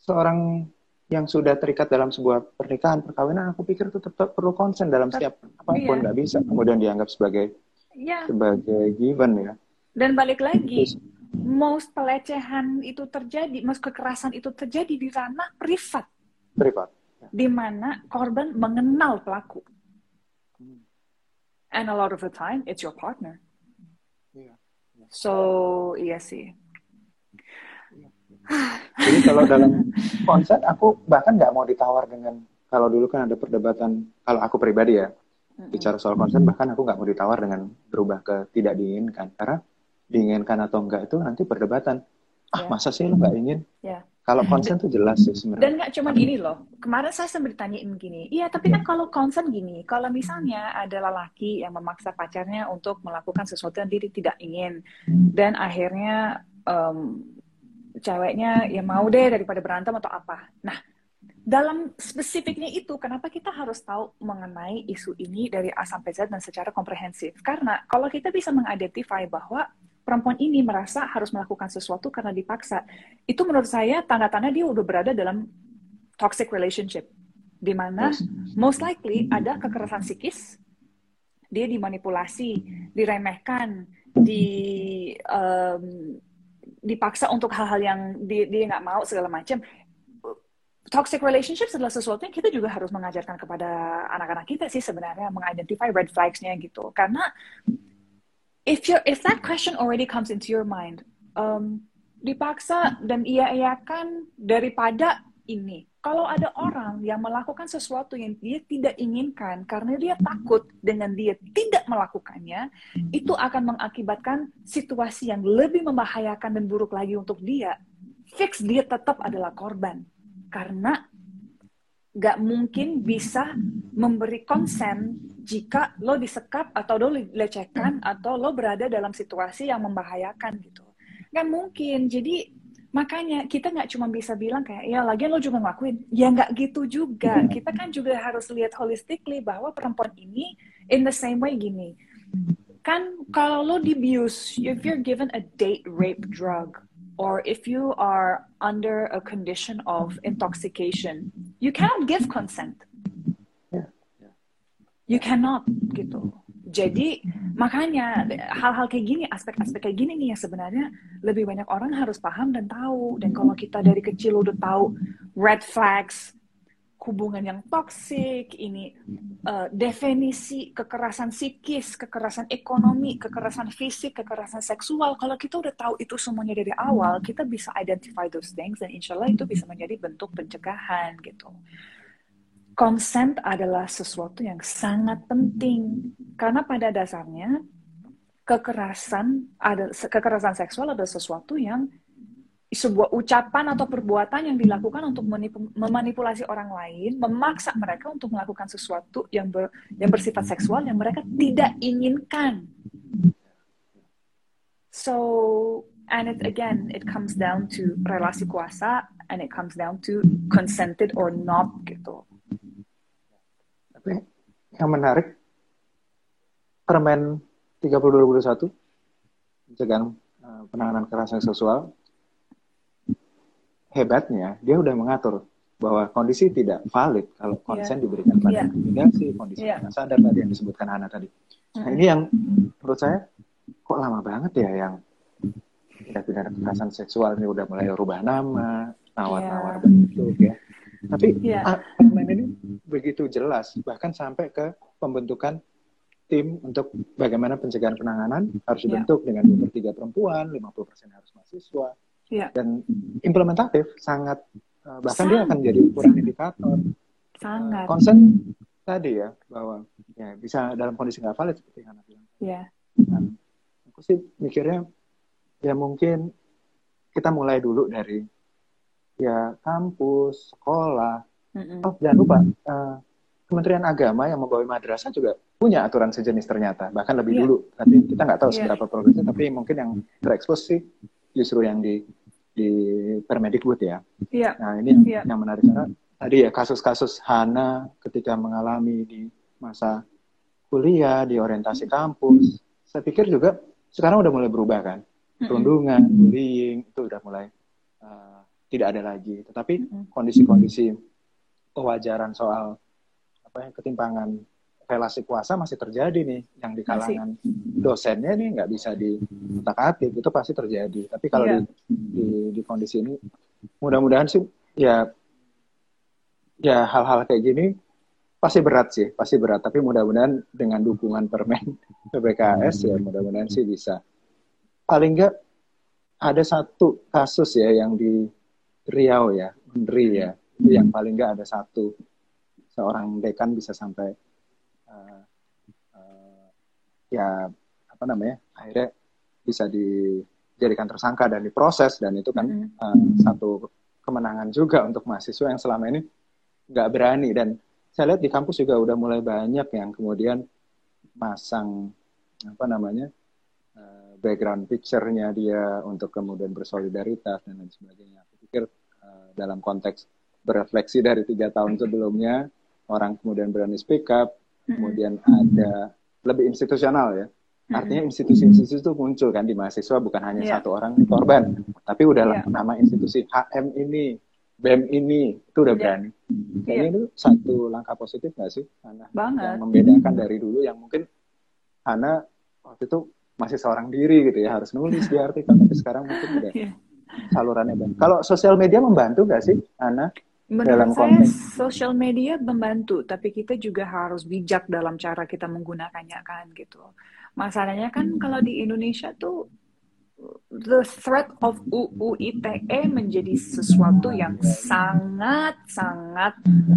Speaker 1: seorang yang sudah terikat dalam sebuah pernikahan perkawinan, aku pikir itu tetap perlu konsen dalam setiap apa pun iya. nggak bisa kemudian dianggap sebagai yeah. sebagai given ya.
Speaker 2: Dan balik lagi, most pelecehan itu terjadi, most kekerasan itu terjadi di ranah privat.
Speaker 1: Privat.
Speaker 2: Ya. Di mana korban mengenal pelaku. And a lot of the time it's your partner.
Speaker 1: Iya.
Speaker 2: So iya sih.
Speaker 1: Jadi kalau dalam konsep aku bahkan nggak mau ditawar dengan kalau dulu kan ada perdebatan kalau aku pribadi ya bicara soal konsep bahkan aku nggak mau ditawar dengan berubah ke tidak diinginkan karena diinginkan atau enggak itu nanti perdebatan ah
Speaker 2: Ya.
Speaker 1: masa sih lu nggak ingin
Speaker 2: Ya.
Speaker 1: Kalau konsen tuh jelas sih
Speaker 2: Dan
Speaker 1: sebenarnya
Speaker 2: nggak cuma gini loh. Kemarin saya sempat ditanyain gini. Iya, tapi kan kalau concern gini, kalau misalnya ada lelaki yang memaksa pacarnya untuk melakukan sesuatu yang dia tidak ingin, dan akhirnya em, ceweknya ya mau deh daripada berantem atau apa. Nah, dalam spesifiknya itu, kenapa kita harus tahu mengenai isu ini dari A sampai Z dan secara komprehensif? Karena kalau kita bisa mengidentify bahwa perempuan ini merasa harus melakukan sesuatu karena dipaksa, itu menurut saya tanda-tanda dia udah berada dalam toxic relationship, di mana most likely ada kekerasan psikis, dia dimanipulasi, diremehkan, di em, dipaksa untuk hal-hal yang dia nggak mau segala macam. Toxic relationships adalah sesuatu yang kita juga harus mengajarkan kepada anak-anak kita sih sebenarnya mengidentify red flags-nya gitu. Karena if you if that question already comes into your mind, um, dipaksa dan iya-iyakan daripada ini. Kalau ada orang yang melakukan sesuatu yang dia tidak inginkan karena dia takut dengan dia tidak melakukannya, itu akan mengakibatkan situasi yang lebih membahayakan dan buruk lagi untuk dia. Fix dia tetap adalah korban karena nggak mungkin bisa memberi konsen jika lo disekap atau lo dilecehkan atau lo berada dalam situasi yang membahayakan gitu. Nggak mungkin. Jadi makanya kita nggak cuma bisa bilang kayak ya lagian lo juga ngelakuin. Ya nggak gitu juga. Kita kan juga harus lihat holistically bahwa perempuan ini in the same way gini. Kan kalau lo dibius if you're given a date rape drug or if you are under a condition of intoxication you cannot give consent. You cannot gitu. Jadi makanya hal-hal kayak gini aspek-aspek kayak gini nih yang sebenarnya lebih banyak orang harus paham dan tahu. Dan kalau kita dari kecil udah tahu red flags hubungan yang toksik ini uh, definisi kekerasan psikis kekerasan ekonomi kekerasan fisik kekerasan seksual. Kalau kita udah tahu itu semuanya dari awal kita bisa identify those things dan insya Allah itu bisa menjadi bentuk pencegahan gitu. Consent adalah sesuatu yang sangat penting. Karena pada dasarnya kekerasan ada kekerasan seksual adalah sesuatu yang sebuah ucapan atau perbuatan yang dilakukan untuk menipu- memanipulasi orang lain, memaksa mereka untuk melakukan sesuatu yang ber- yang bersifat seksual yang mereka tidak inginkan. So, and it again, it comes down to relasi kuasa and it comes down to consented or not gitu.
Speaker 1: Tapi yang menarik Permen 30 2021 pencegahan eh, penanganan kekerasan seksual hebatnya dia udah mengatur bahwa kondisi tidak valid kalau konsen diberikan pada
Speaker 2: Iya.
Speaker 1: intimidasi, kondisi
Speaker 2: Iya.
Speaker 1: yeah. sadar tadi yang disebutkan Hana tadi. Nah ini yang menurut saya kok lama banget ya yang tindak pidana kekerasan seksual ini udah mulai rubah nama, nawar-nawar
Speaker 2: Iya.
Speaker 1: bentuk ya. Tapi
Speaker 2: Iya.
Speaker 1: ah, permen ini begitu jelas bahkan sampai ke pembentukan tim untuk bagaimana pencegahan penanganan harus
Speaker 2: Iya.
Speaker 1: dibentuk dengan 2 per 3 perempuan, 50% harus mahasiswa
Speaker 2: Iya.
Speaker 1: dan implementatif sangat uh, bahkan dia
Speaker 2: Sangat.
Speaker 1: akan jadi ukuran indikator
Speaker 2: Sangat.
Speaker 1: konsen tadi ya bahwa ya bisa dalam kondisi nggak valid seperti yang Hana bilang.
Speaker 2: Ya.
Speaker 1: Nah, aku sih mikirnya ya mungkin kita mulai dulu dari ya kampus, sekolah.
Speaker 2: Mm-mm.
Speaker 1: Oh jangan lupa eh, Kementerian Agama yang membawa madrasah juga punya aturan sejenis ternyata bahkan lebih
Speaker 2: Iya.
Speaker 1: dulu. Tapi kita nggak tahu
Speaker 2: Iya.
Speaker 1: seberapa progresnya. Tapi mungkin yang terekspos sih justru yang di di Permedikbud ya.
Speaker 2: Iya.
Speaker 1: Nah ini yang,
Speaker 2: Iya.
Speaker 1: yang menarik karena tadi ya kasus-kasus Hana ketika mengalami di masa kuliah di orientasi kampus, saya pikir juga sekarang udah mulai berubah kan, perundungan, bullying itu udah mulai uh, tidak ada lagi. Tetapi kondisi-kondisi kewajaran soal apa ya ketimpangan relasi kuasa masih terjadi nih yang di
Speaker 2: Masih.
Speaker 1: kalangan dosennya nih nggak bisa di atik itu pasti terjadi tapi kalau
Speaker 2: Iya.
Speaker 1: di, di di kondisi ini mudah-mudahan sih ya ya hal-hal kayak gini pasti berat sih, pasti berat. Tapi mudah-mudahan dengan dukungan permen PPKS ya mudah-mudahan sih bisa. Paling enggak ada satu kasus ya yang di Riau ya, Menteri ya, yang paling enggak ada satu seorang dekan bisa sampai uh, uh, ya apa namanya akhirnya bisa dijadikan tersangka dan diproses dan itu kan uh, satu kemenangan juga untuk mahasiswa yang selama ini nggak berani dan saya lihat di kampus juga udah mulai banyak yang kemudian masang apa namanya uh, background picture-nya dia untuk kemudian bersolidaritas dan lain sebagainya. Aku pikir uh, dalam konteks berefleksi dari tiga tahun sebelumnya orang kemudian berani speak up, kemudian ada lebih institusional ya. Artinya institusi-institusi itu muncul kan di mahasiswa bukan hanya yeah. satu orang korban, tapi udah yeah. nama institusi HM ini, BEM ini itu udah iya. berani. Yeah. Kayaknya yeah. itu satu langkah positif nggak sih, Hana?
Speaker 2: Banget.
Speaker 1: Yang membedakan dari dulu yang mungkin Hana waktu itu masih seorang diri gitu ya harus nulis di artikel, tapi sekarang mungkin udah yeah. salurannya banyak. Kalau sosial media membantu nggak sih, Hana?
Speaker 2: Menurut dalam saya, sosial media membantu, tapi kita juga harus bijak dalam cara kita menggunakannya kan gitu. Masalahnya kan kalau di Indonesia tuh the threat of UU ITE menjadi sesuatu yang sangat-sangat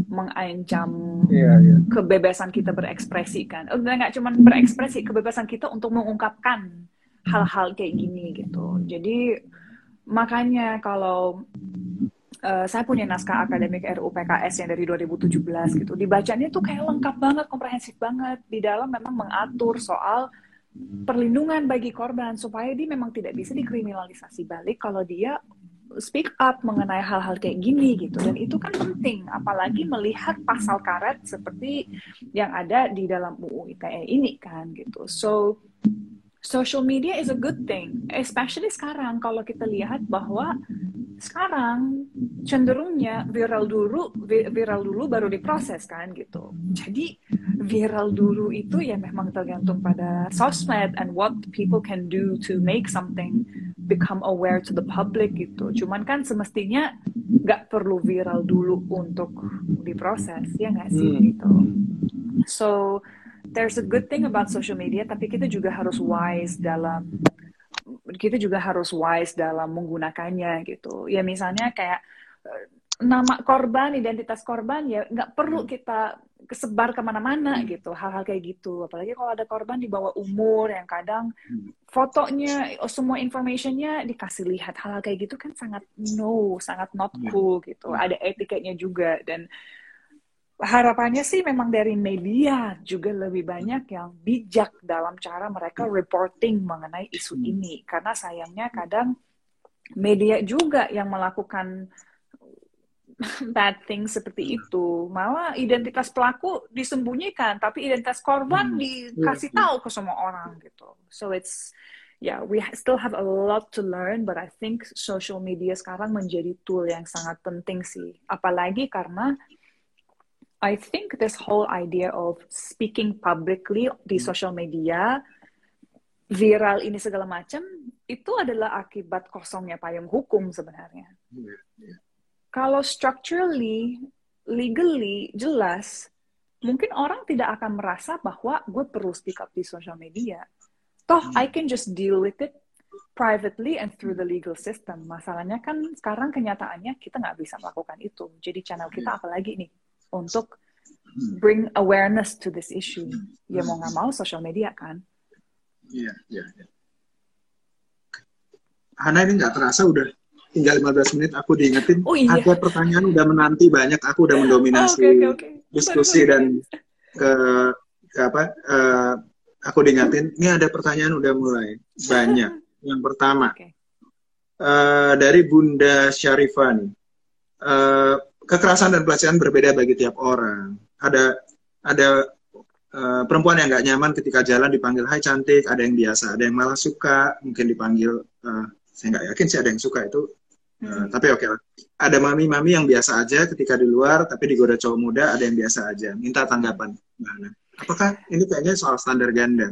Speaker 2: mengancam yeah, yeah. kebebasan kita berekspresi kan. Oh, nggak cuma berekspresi, kebebasan kita untuk mengungkapkan hal-hal kayak gini gitu. Jadi makanya kalau uh, saya punya naskah akademik RUU PKS yang dari 2017 gitu, dibacanya tuh kayak lengkap banget, komprehensif banget. Di dalam memang mengatur soal perlindungan bagi korban supaya dia memang tidak bisa dikriminalisasi balik kalau dia speak up mengenai hal-hal kayak gini gitu. Dan itu kan penting apalagi melihat pasal karet seperti yang ada di dalam UU ITE ini kan gitu. So social media is a good thing especially sekarang. Kalau kita lihat bahwa sekarang cenderungnya viral dulu viral dulu baru diproses kan gitu. Jadi viral dulu itu ya memang tergantung pada sosmed and what people can do to make something become aware to the public gitu. Cuman kan semestinya nggak perlu viral dulu untuk diproses ya nggak sih hmm. gitu. So there's a good thing about social media tapi kita juga harus wise dalam kita juga harus wise dalam menggunakannya gitu. Ya misalnya kayak eh, nama korban, identitas korban ya nggak perlu hmm. kita kesebar ke mana-mana hmm. gitu, hal-hal kayak gitu. Apalagi kalau ada korban di bawah umur yang kadang hmm. fotonya, semua informationnya dikasih lihat hal-hal kayak gitu kan sangat no, sangat not cool gitu. Ada etiketnya juga dan harapannya sih memang dari media juga lebih banyak yang bijak dalam cara mereka reporting mengenai isu hmm. ini. Karena sayangnya kadang media juga yang melakukan bad thing seperti itu. Malah identitas pelaku disembunyikan tapi identitas korban hmm. dikasih iya, iya. tahu ke semua orang gitu. So it's yeah we still have a lot to learn but I think social media sekarang menjadi tool yang sangat penting sih. Apalagi karena I think this whole idea of speaking publicly di hmm. social media, viral ini segala macam, itu adalah akibat kosongnya payung hukum sebenarnya. Yeah, yeah. Kalau structurally, legally jelas, mungkin orang tidak akan merasa bahwa gue perlu speak up di social media. Toh, hmm. I can just deal with it privately and through the legal system. Masalahnya kan sekarang kenyataannya kita nggak bisa melakukan itu. Jadi channel kita hmm. apalagi nih untuk bring awareness to this issue. Ya mau nggak mau social media kan.
Speaker 3: Iya, iya, iya. Hana ini nggak terasa udah tinggal 15 menit aku diingetin oh, iya. ada pertanyaan udah menanti banyak aku udah mendominasi oh, okay, okay, okay. diskusi dan ke, ke apa uh, aku diingetin ini ada pertanyaan udah mulai banyak yang pertama okay. uh, dari Bunda Syarifan uh, kekerasan dan pelecehan berbeda bagi tiap orang. Ada ada uh, perempuan yang nggak nyaman ketika jalan dipanggil Hai cantik, ada yang biasa, ada yang malah suka, mungkin dipanggil uh, saya nggak yakin sih ada yang suka itu. Uh, hmm. Tapi oke okay lah. Ada mami-mami yang biasa aja ketika di luar, tapi digoda cowok muda, ada yang biasa aja. Minta tanggapan. Nah, apakah ini kayaknya soal standar ganda?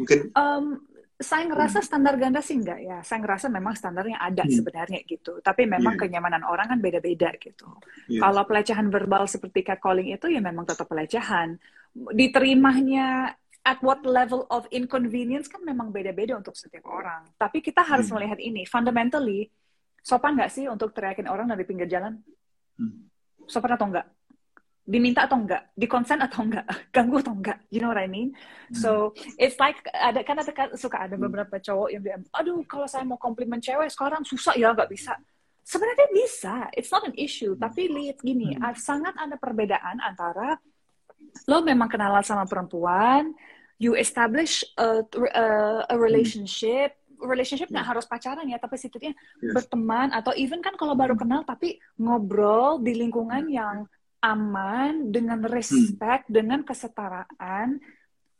Speaker 3: Mungkin
Speaker 2: um, saya ngerasa hmm. standar ganda sih enggak ya. Saya ngerasa memang standarnya ada hmm. sebenarnya gitu. Tapi memang yeah. kenyamanan orang kan beda-beda gitu. Yeah. Kalau pelecehan verbal seperti catcalling itu ya memang tetap pelecehan. Diterimanya at what level of inconvenience kan memang beda-beda untuk setiap orang. Tapi kita harus hmm. melihat ini. Fundamentally, sopan nggak sih untuk teriakin orang dari pinggir jalan? Hmm. Sopan atau enggak? Diminta atau enggak, dikonsen atau enggak, ganggu atau enggak, you know what I mean? Hmm. So it's like ada kan ada kan suka ada hmm. beberapa cowok yang bilang, aduh kalau saya mau komplimen cewek sekarang susah ya nggak bisa. Sebenarnya bisa, it's not an issue. Hmm. Tapi lihat gini, hmm. sangat ada perbedaan antara lo memang kenalan sama perempuan, you establish a, a, a relationship, relationship nggak yeah. harus pacaran ya, tapi setidaknya yes. berteman atau even kan kalau baru kenal tapi ngobrol di lingkungan yang aman, dengan hmm. respect, hmm. dengan kesetaraan,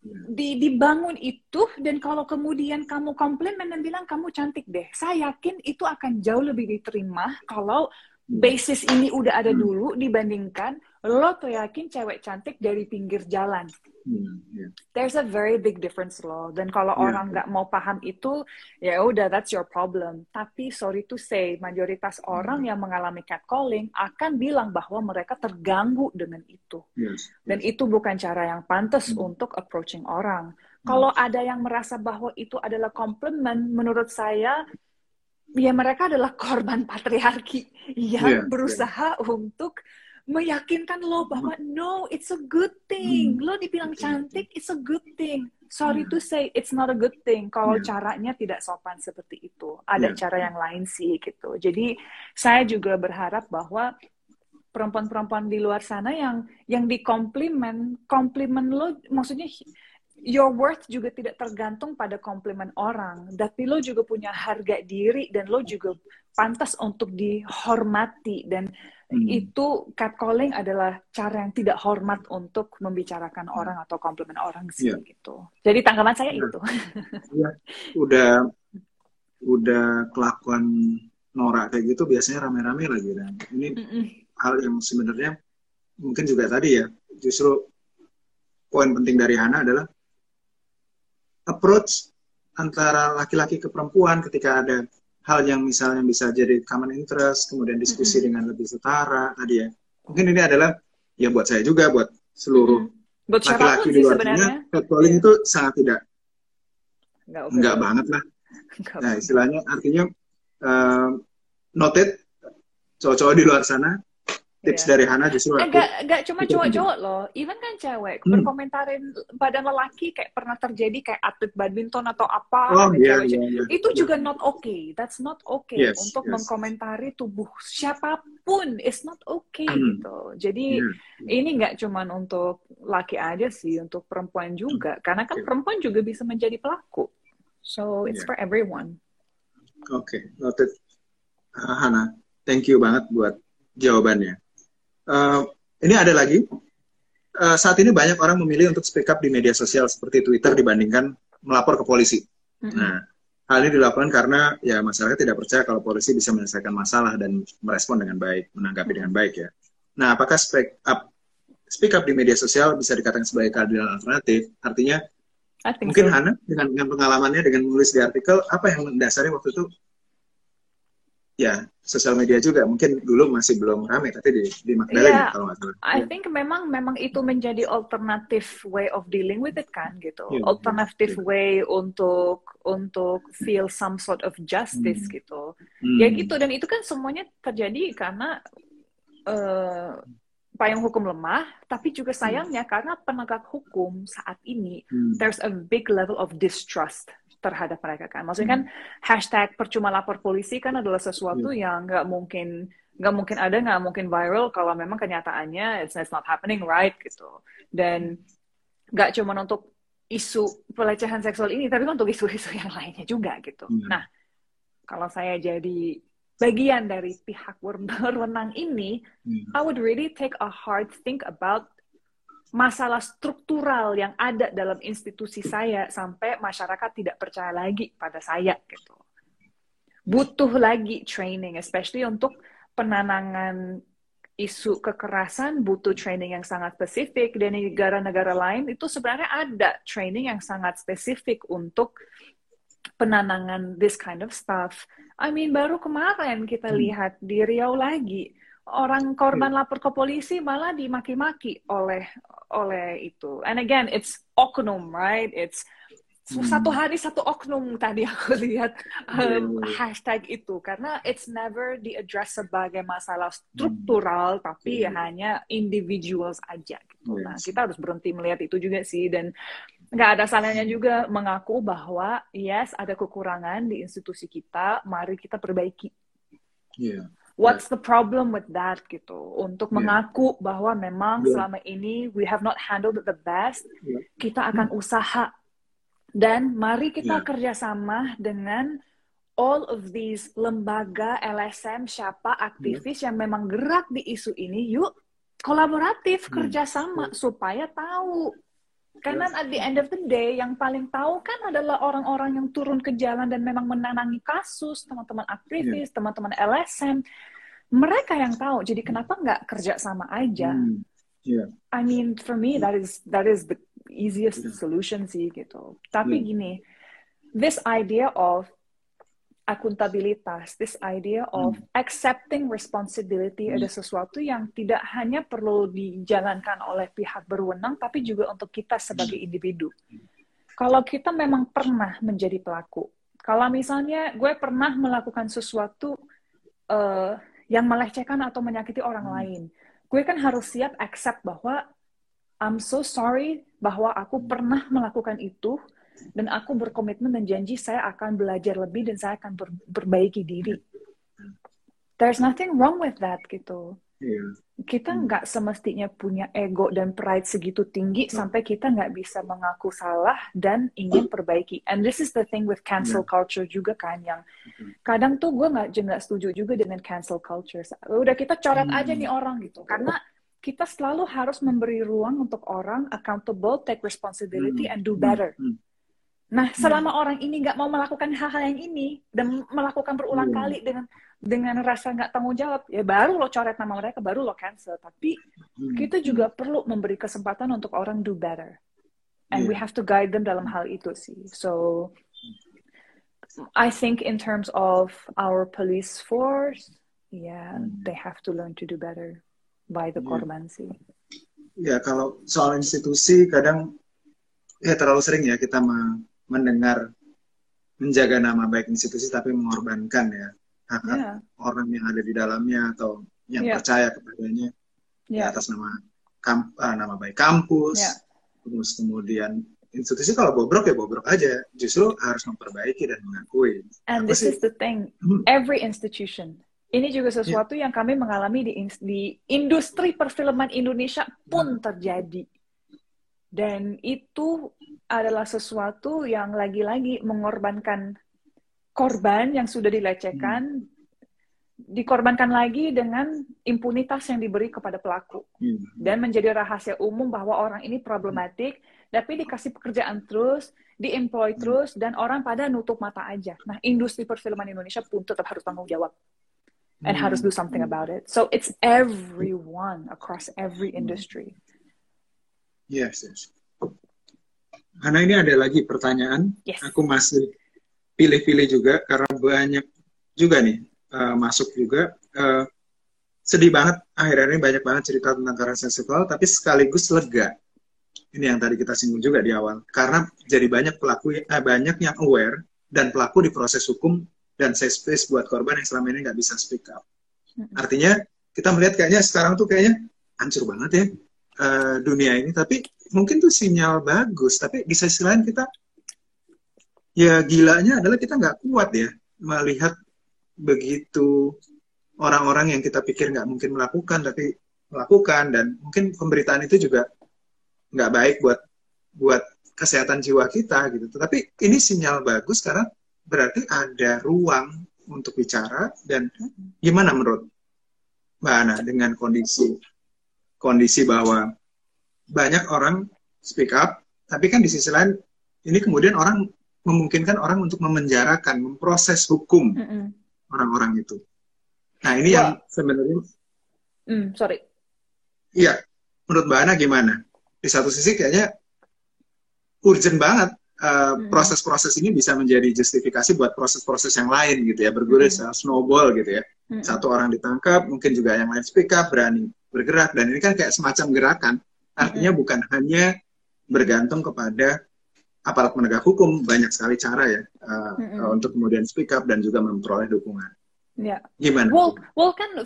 Speaker 2: ya. di, dibangun itu dan kalau kemudian kamu komplimen dan bilang kamu cantik deh, saya yakin itu akan jauh lebih diterima kalau hmm. basis ini udah ada hmm. dulu dibandingkan lo tuh yakin cewek cantik dari pinggir jalan. Hmm, yeah. There's a very big difference loh. Dan kalau yeah. orang nggak mau paham itu, ya udah that's your problem. Tapi sorry to say, mayoritas hmm. orang yang mengalami catcalling akan bilang bahwa mereka terganggu dengan itu. Yes. Dan itu bukan cara yang pantas hmm. untuk approaching orang. Hmm. Kalau ada yang merasa bahwa itu adalah compliment, menurut saya ya mereka adalah korban patriarki yang yeah, berusaha yeah. untuk meyakinkan lo bahwa no, it's a good thing. Lo dibilang cantik, it's a good thing. Sorry yeah. to say, it's not a good thing kalau yeah. caranya tidak sopan seperti itu. Ada yeah. cara yang lain sih gitu. Jadi saya juga berharap bahwa perempuan-perempuan di luar sana yang yang dikomplimen, komplimen lo maksudnya your worth juga tidak tergantung pada komplimen orang, tapi lo juga punya harga diri dan lo juga pantas untuk dihormati dan Hmm. Itu catcalling adalah cara yang tidak hormat untuk membicarakan hmm. orang atau komplimen orang sih yeah. gitu. Jadi tanggapan saya itu.
Speaker 1: Iya. Udah udah kelakuan Nora kayak gitu biasanya rame-rame lagi dan ini mm -mm. hal yang sebenarnya mungkin juga tadi ya justru poin penting dari Hana adalah approach antara laki-laki ke perempuan ketika ada hal yang misalnya bisa jadi common interest, kemudian diskusi mm -hmm. dengan lebih setara tadi ya. Mungkin ini adalah ya buat saya juga, buat seluruh laki-laki di luar sana, catcalling yeah. itu sangat tidak nggak, okay. nggak banget lah. Enggak nah istilahnya artinya uh, noted cowok-cowok di luar sana tips yeah. dari Hana justru
Speaker 2: enggak eh, enggak cuma cowok-cowok loh even kan cewek hmm. berkomentarin badan lelaki kayak pernah terjadi kayak atlet badminton atau apa
Speaker 1: oh, yeah, yeah, yeah.
Speaker 2: itu yeah. juga not okay that's not okay yes, untuk yes. mengkomentari tubuh siapa pun it's not okay hmm. gitu jadi yeah. ini nggak cuma untuk laki aja sih untuk perempuan juga karena kan yeah. perempuan juga bisa menjadi pelaku so it's yeah. for everyone
Speaker 1: oke okay. noted uh, Hana thank you banget buat jawabannya uh, ini ada lagi. Uh, saat ini banyak orang memilih untuk speak up di media sosial seperti Twitter dibandingkan melapor ke polisi. Mm -hmm. Nah, hal ini dilakukan karena ya masyarakat tidak percaya kalau polisi bisa menyelesaikan masalah dan merespon dengan baik, menanggapi dengan baik ya. Nah, apakah speak up speak up di media sosial bisa dikatakan sebagai keadilan alternatif? Artinya mungkin so. Hana dengan, dengan pengalamannya dengan menulis di artikel apa yang mendasari waktu itu ya sosial media juga mungkin dulu masih belum ramai tapi di di Magdalena yeah, kalau nggak salah.
Speaker 2: I think memang memang itu menjadi alternative way of dealing with it kan gitu. Yeah, alternative yeah. way untuk untuk feel some sort of justice hmm. gitu. Hmm. Ya gitu dan itu kan semuanya terjadi karena uh, payung hukum lemah, tapi juga hmm. sayangnya hmm. karena penegak hukum saat ini hmm. there's a big level of distrust terhadap mereka kan. Maksudnya kan hmm. hashtag percuma lapor polisi kan adalah sesuatu yeah. yang nggak mungkin nggak mungkin ada nggak mungkin viral kalau memang kenyataannya it's, it's not happening right gitu. Dan nggak cuma untuk isu pelecehan seksual ini, tapi kan untuk isu-isu yang lainnya juga gitu. Yeah. Nah, kalau saya jadi bagian dari pihak berwenang ini, yeah. I would really take a hard think about masalah struktural yang ada dalam institusi saya sampai masyarakat tidak percaya lagi pada saya gitu. Butuh lagi training, especially untuk penanganan isu kekerasan butuh training yang sangat spesifik dan di negara-negara lain itu sebenarnya ada training yang sangat spesifik untuk penanganan this kind of stuff. I mean baru kemarin kita hmm. lihat di Riau lagi orang korban hmm. lapor ke polisi malah dimaki-maki oleh oleh itu. And again, it's oknum, right? It's hmm. satu hari satu oknum tadi aku lihat um, hashtag itu karena it's never di address sebagai masalah struktural hmm. tapi hmm. hanya individuals aja gitu. Yes. Nah kita harus berhenti melihat itu juga sih dan nggak ada salahnya juga mengaku bahwa yes ada kekurangan di institusi kita, mari kita perbaiki. Yeah. What's the problem with that gitu? Untuk yeah. mengaku bahwa memang yeah. selama ini we have not handled it the best, yeah. kita akan usaha dan mari kita yeah. kerjasama dengan all of these lembaga LSM siapa aktivis yeah. yang memang gerak di isu ini, yuk kolaboratif yeah. kerjasama yeah. supaya tahu karena at the end of the day, yang paling tahu kan adalah orang-orang yang turun ke jalan dan memang menanangi kasus, teman-teman aktivis, yeah. teman-teman LSM. Mereka yang tahu. Jadi kenapa nggak kerja sama aja? Mm. Yeah. I mean, for me, that is that is the easiest yeah. solution sih gitu. Tapi yeah. gini, this idea of akuntabilitas, this idea of hmm. accepting responsibility hmm. ada sesuatu yang tidak hanya perlu dijalankan oleh pihak berwenang, tapi juga untuk kita sebagai hmm. individu. Kalau kita memang pernah menjadi pelaku, kalau misalnya gue pernah melakukan sesuatu uh, yang melecehkan atau menyakiti orang hmm. lain, gue kan harus siap accept bahwa I'm so sorry bahwa aku pernah melakukan itu dan aku berkomitmen dan janji saya akan belajar lebih dan saya akan ber perbaiki diri. There's nothing wrong with that gitu. Yeah. Kita hmm. nggak semestinya punya ego dan pride segitu tinggi hmm. sampai kita nggak bisa mengaku salah dan ingin perbaiki. And this is the thing with cancel yeah. culture juga kan yang hmm. kadang tuh gue nggak nggak setuju juga dengan cancel culture. Udah kita coret hmm. aja nih orang gitu karena kita selalu harus memberi ruang untuk orang accountable, take responsibility, hmm. and do better. Hmm. Nah, hmm. selama hmm. orang ini nggak mau melakukan hal-hal yang ini dan melakukan berulang hmm. kali dengan dengan rasa nggak tanggung jawab, ya baru lo coret nama mereka, baru lo cancel. Tapi hmm. kita juga perlu memberi kesempatan untuk orang do better, and yeah. we have to guide them dalam hal itu sih. So, I think in terms of our police force, yeah, hmm. they have to learn to do better by the yeah. korban sih.
Speaker 1: Ya, kalau soal institusi kadang ya terlalu sering ya kita mendengar menjaga nama baik institusi tapi mengorbankan ya hak hak yeah. orang yang ada di dalamnya atau yang yeah. percaya kepadanya yeah. atas nama kamp, uh, nama baik kampus yeah. terus kemudian institusi kalau bobrok ya bobrok aja justru harus memperbaiki dan mengakui
Speaker 2: and Apa this sih? is the thing hmm. every institution ini juga sesuatu yeah. yang kami mengalami di, di industri perfilman Indonesia pun terjadi dan itu adalah sesuatu yang lagi-lagi mengorbankan korban yang sudah dilecehkan, hmm. dikorbankan lagi dengan impunitas yang diberi kepada pelaku. Hmm. Dan menjadi rahasia umum bahwa orang ini problematik, tapi dikasih pekerjaan terus, diemploy hmm. terus, dan orang pada nutup mata aja. Nah, industri perfilman Indonesia pun tetap harus tanggung jawab. And harus do something about it. So it's everyone across every industry.
Speaker 1: Yes, yes. Karena ini ada lagi pertanyaan. Yes. Aku masih pilih-pilih juga karena banyak juga nih uh, masuk juga. Uh, sedih banget akhirnya ini banyak banget cerita tentang kekerasan seksual tapi sekaligus lega. Ini yang tadi kita singgung juga di awal. Karena jadi banyak pelaku eh, banyak yang aware dan pelaku di proses hukum dan safe space buat korban yang selama ini nggak bisa speak up. Artinya kita melihat kayaknya sekarang tuh kayaknya hancur banget ya uh, dunia ini tapi mungkin tuh sinyal bagus. Tapi di sisi lain kita ya gilanya adalah kita nggak kuat ya melihat begitu orang-orang yang kita pikir nggak mungkin melakukan tapi melakukan. Dan mungkin pemberitaan itu juga nggak baik buat buat kesehatan jiwa kita gitu. Tapi ini sinyal bagus karena berarti ada ruang untuk bicara. Dan gimana menurut Mbak Ana dengan kondisi kondisi bahwa banyak orang speak up, tapi kan di sisi lain ini kemudian orang memungkinkan orang untuk memenjarakan, memproses hukum orang-orang mm -mm. itu. Nah ini Wah. yang sebenarnya.
Speaker 2: Mm, sorry.
Speaker 1: Iya, menurut Mbak Ana gimana? Di satu sisi kayaknya urgent banget
Speaker 3: proses-proses uh, hmm. ini bisa menjadi justifikasi buat proses-proses yang lain gitu ya bergulir hmm. snowball gitu ya hmm. satu orang ditangkap mungkin juga yang lain speak up berani bergerak dan ini kan kayak semacam gerakan artinya hmm. bukan hanya bergantung kepada aparat penegak hukum banyak sekali cara ya uh, hmm. uh, untuk kemudian speak up dan juga memperoleh dukungan
Speaker 2: Ya.
Speaker 3: Gimana?
Speaker 2: Well, well kan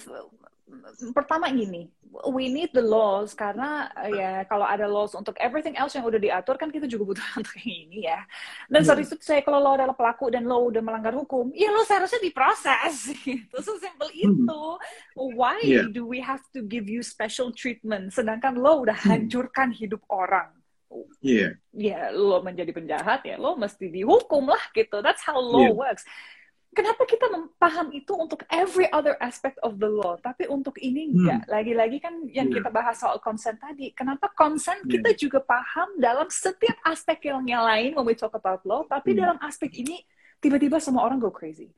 Speaker 2: pertama gini, we need the laws karena ya kalau ada laws untuk everything else yang udah diatur kan kita juga butuh untuk ini ya. Dan sorry yeah. saya kalau lo adalah pelaku dan lo udah melanggar hukum, ya lo seharusnya diproses gitu. Sesimpel hmm. itu. Why yeah. do we have to give you special treatment sedangkan lo udah hmm. hancurkan hidup orang?
Speaker 3: Iya.
Speaker 2: Yeah. Ya lo menjadi penjahat ya lo mesti dihukum lah gitu. That's how law yeah. works kenapa kita paham itu untuk every other aspect of the law, tapi untuk ini enggak. Hmm. Lagi-lagi kan yang yeah. kita bahas soal consent tadi, kenapa consent yeah. kita juga paham dalam setiap aspek yang, yang lain when we talk about law, tapi hmm. dalam aspek ini tiba-tiba semua orang go crazy.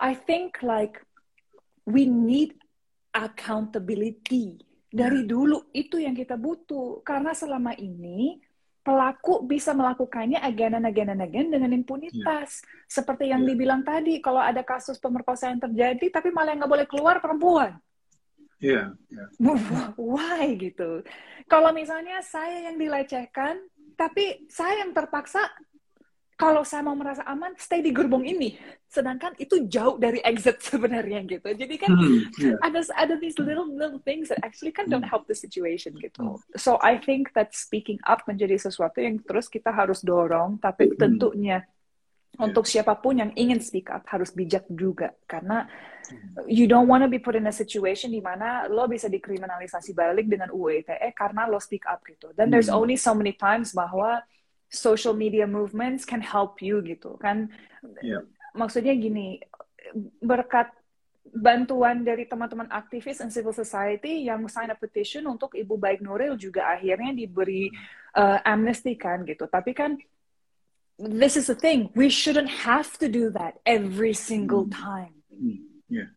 Speaker 2: I think like we need accountability. Dari dulu itu yang kita butuh. Karena selama ini pelaku bisa melakukannya again and again and again dengan impunitas. Yeah. Seperti yang yeah. dibilang tadi, kalau ada kasus pemerkosaan terjadi, tapi malah nggak boleh keluar perempuan.
Speaker 3: Iya. Yeah. Yeah.
Speaker 2: Why gitu? Kalau misalnya saya yang dilecehkan, tapi saya yang terpaksa kalau saya mau merasa aman, stay di gerbong ini. Sedangkan itu jauh dari exit sebenarnya gitu. Jadi kan hmm, yeah. ada ada these little little things that actually kan don't hmm. help the situation gitu. Hmm. So I think that speaking up menjadi sesuatu yang terus kita harus dorong, tapi hmm. tentunya yeah. untuk siapa pun yang ingin speak up harus bijak juga karena you don't want to be put in a situation di mana lo bisa dikriminalisasi balik dengan UU ITE karena lo speak up gitu. Dan there's only so many times bahwa social media movements can help you gitu kan yeah. maksudnya gini berkat bantuan dari teman-teman aktivis and civil society yang sign a petition untuk Ibu Baik Nuril juga akhirnya diberi uh, amnesty kan gitu tapi kan this is the thing we shouldn't have to do that every single hmm. time
Speaker 3: mm. yeah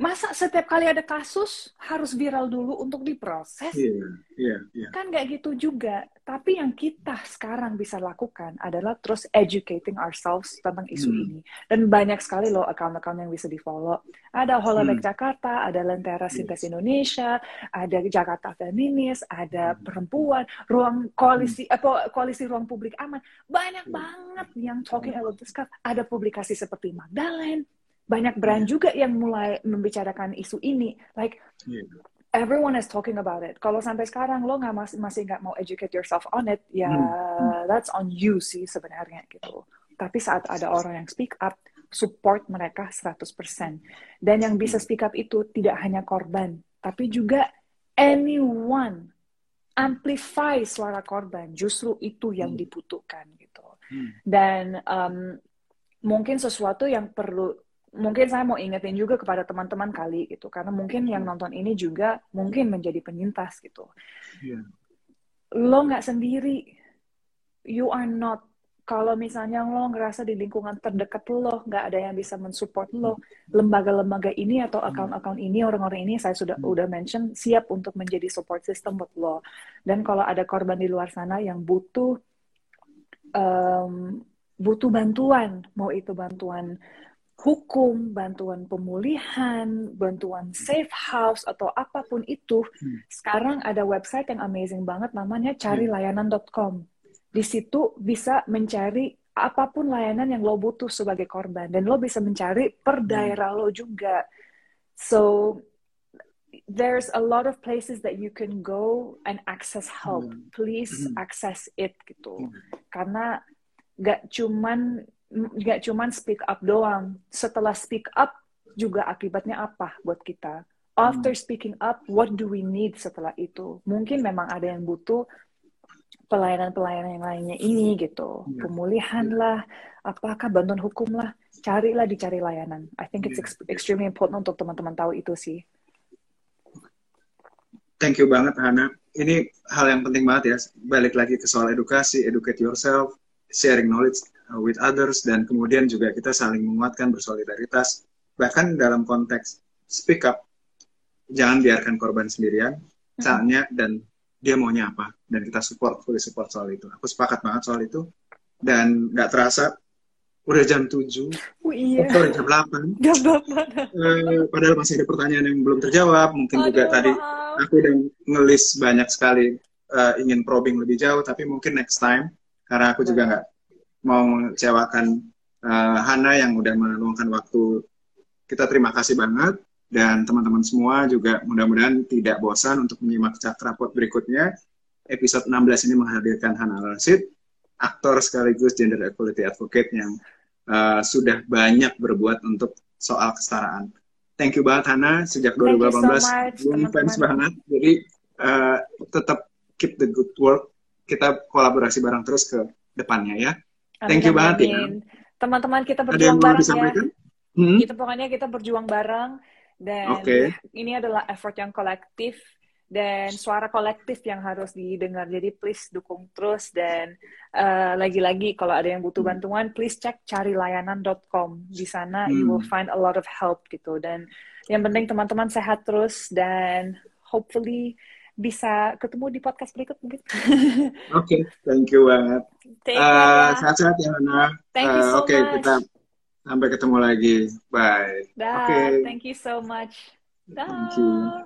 Speaker 2: masa setiap kali ada kasus harus viral dulu untuk diproses?
Speaker 3: Yeah, yeah, yeah.
Speaker 2: Kan nggak gitu juga. Tapi yang kita sekarang bisa lakukan adalah terus educating ourselves tentang isu hmm. ini. Dan banyak sekali loh account-account yang bisa di-follow. Ada Holobek hmm. Jakarta, ada Lentera Sintes yes. Indonesia, ada Jakarta Feminis, ada hmm. perempuan, ruang koalisi hmm. apa koalisi ruang publik aman. Banyak hmm. banget yang talking about this stuff. Ada publikasi seperti Magdalene, banyak brand yeah. juga yang mulai membicarakan isu ini like yeah. everyone is talking about it kalau sampai sekarang lo nggak masih masih nggak mau educate yourself on it ya hmm. that's on you sih sebenarnya gitu tapi saat ada orang yang speak up support mereka 100% dan yang bisa speak up itu tidak hanya korban tapi juga anyone amplify suara korban justru itu yang hmm. dibutuhkan gitu hmm. dan um, mungkin sesuatu yang perlu mungkin saya mau ingetin juga kepada teman-teman kali gitu karena mungkin yang nonton ini juga mungkin menjadi penyintas gitu. Yeah. lo nggak sendiri. You are not. Kalau misalnya lo ngerasa di lingkungan terdekat lo nggak ada yang bisa mensupport lo lembaga-lembaga ini atau account-account ini orang-orang ini saya sudah udah mention siap untuk menjadi support system buat lo. Dan kalau ada korban di luar sana yang butuh um, butuh bantuan mau itu bantuan hukum, bantuan pemulihan, bantuan safe house atau apa pun itu, hmm. sekarang ada website yang amazing banget namanya carilayanan.com. Di situ bisa mencari apa pun layanan yang lo butuh sebagai korban dan lo bisa mencari per hmm. daerah lo juga. So there's a lot of places that you can go and access help. Hmm. Please hmm. access it gitu. Karena gak cuman nggak cuman speak up doang. Setelah speak up juga akibatnya apa buat kita? After hmm. speaking up, what do we need setelah itu? Mungkin memang ada yang butuh pelayanan-pelayanan yang lainnya ini gitu. Yeah. Pemulihan yeah. lah, apakah bantuan hukum lah, carilah dicari layanan. I think it's yeah. extremely important untuk teman-teman tahu itu sih.
Speaker 3: Thank you banget Hana. Ini hal yang penting banget ya. Balik lagi ke soal edukasi, educate yourself, sharing knowledge Uh, with others dan kemudian juga kita saling menguatkan bersolidaritas. Bahkan dalam konteks speak up jangan biarkan korban sendirian saatnya dan dia maunya apa dan kita support fully support soal itu. Aku sepakat banget soal itu.
Speaker 1: Dan nggak terasa udah jam 7 oh, iya. atau jam 8 jam 8 uh, padahal masih ada pertanyaan yang belum terjawab mungkin Aduh, juga tadi aku udah ngelis banyak sekali uh, ingin probing lebih jauh tapi mungkin next time karena aku juga nggak mau mengecewakan uh, Hana yang udah meluangkan waktu kita terima kasih banget dan teman-teman semua juga mudah-mudahan tidak bosan untuk menyimak Cakrapot berikutnya episode 16 ini menghadirkan Hana Rashid aktor sekaligus gender equality advocate yang uh, sudah banyak berbuat untuk soal kesetaraan. Thank you banget Hana sejak 2018 so fans banget. Jadi uh, tetap keep the good work. Kita kolaborasi bareng terus ke depannya ya. Thank you banget ya.
Speaker 2: Teman-teman kita berjuang bareng ya. Hmm? Itu pokoknya kita berjuang bareng dan okay. ini adalah effort yang kolektif dan suara kolektif yang harus didengar. Jadi please dukung terus dan uh, lagi-lagi kalau ada yang butuh hmm. bantuan, please cek carilayanan.com. Di sana hmm. you will hmm. find a lot of help gitu. Dan yang penting teman-teman sehat terus dan hopefully bisa ketemu di podcast berikut mungkin.
Speaker 1: Oke, okay, thank you banget. Uh, sehat-sehat ya Hana.
Speaker 2: Thank you so
Speaker 1: Oke, okay, kita sampai ketemu lagi. Bye.
Speaker 2: Oke. Okay. Thank you so much.
Speaker 1: Thank you.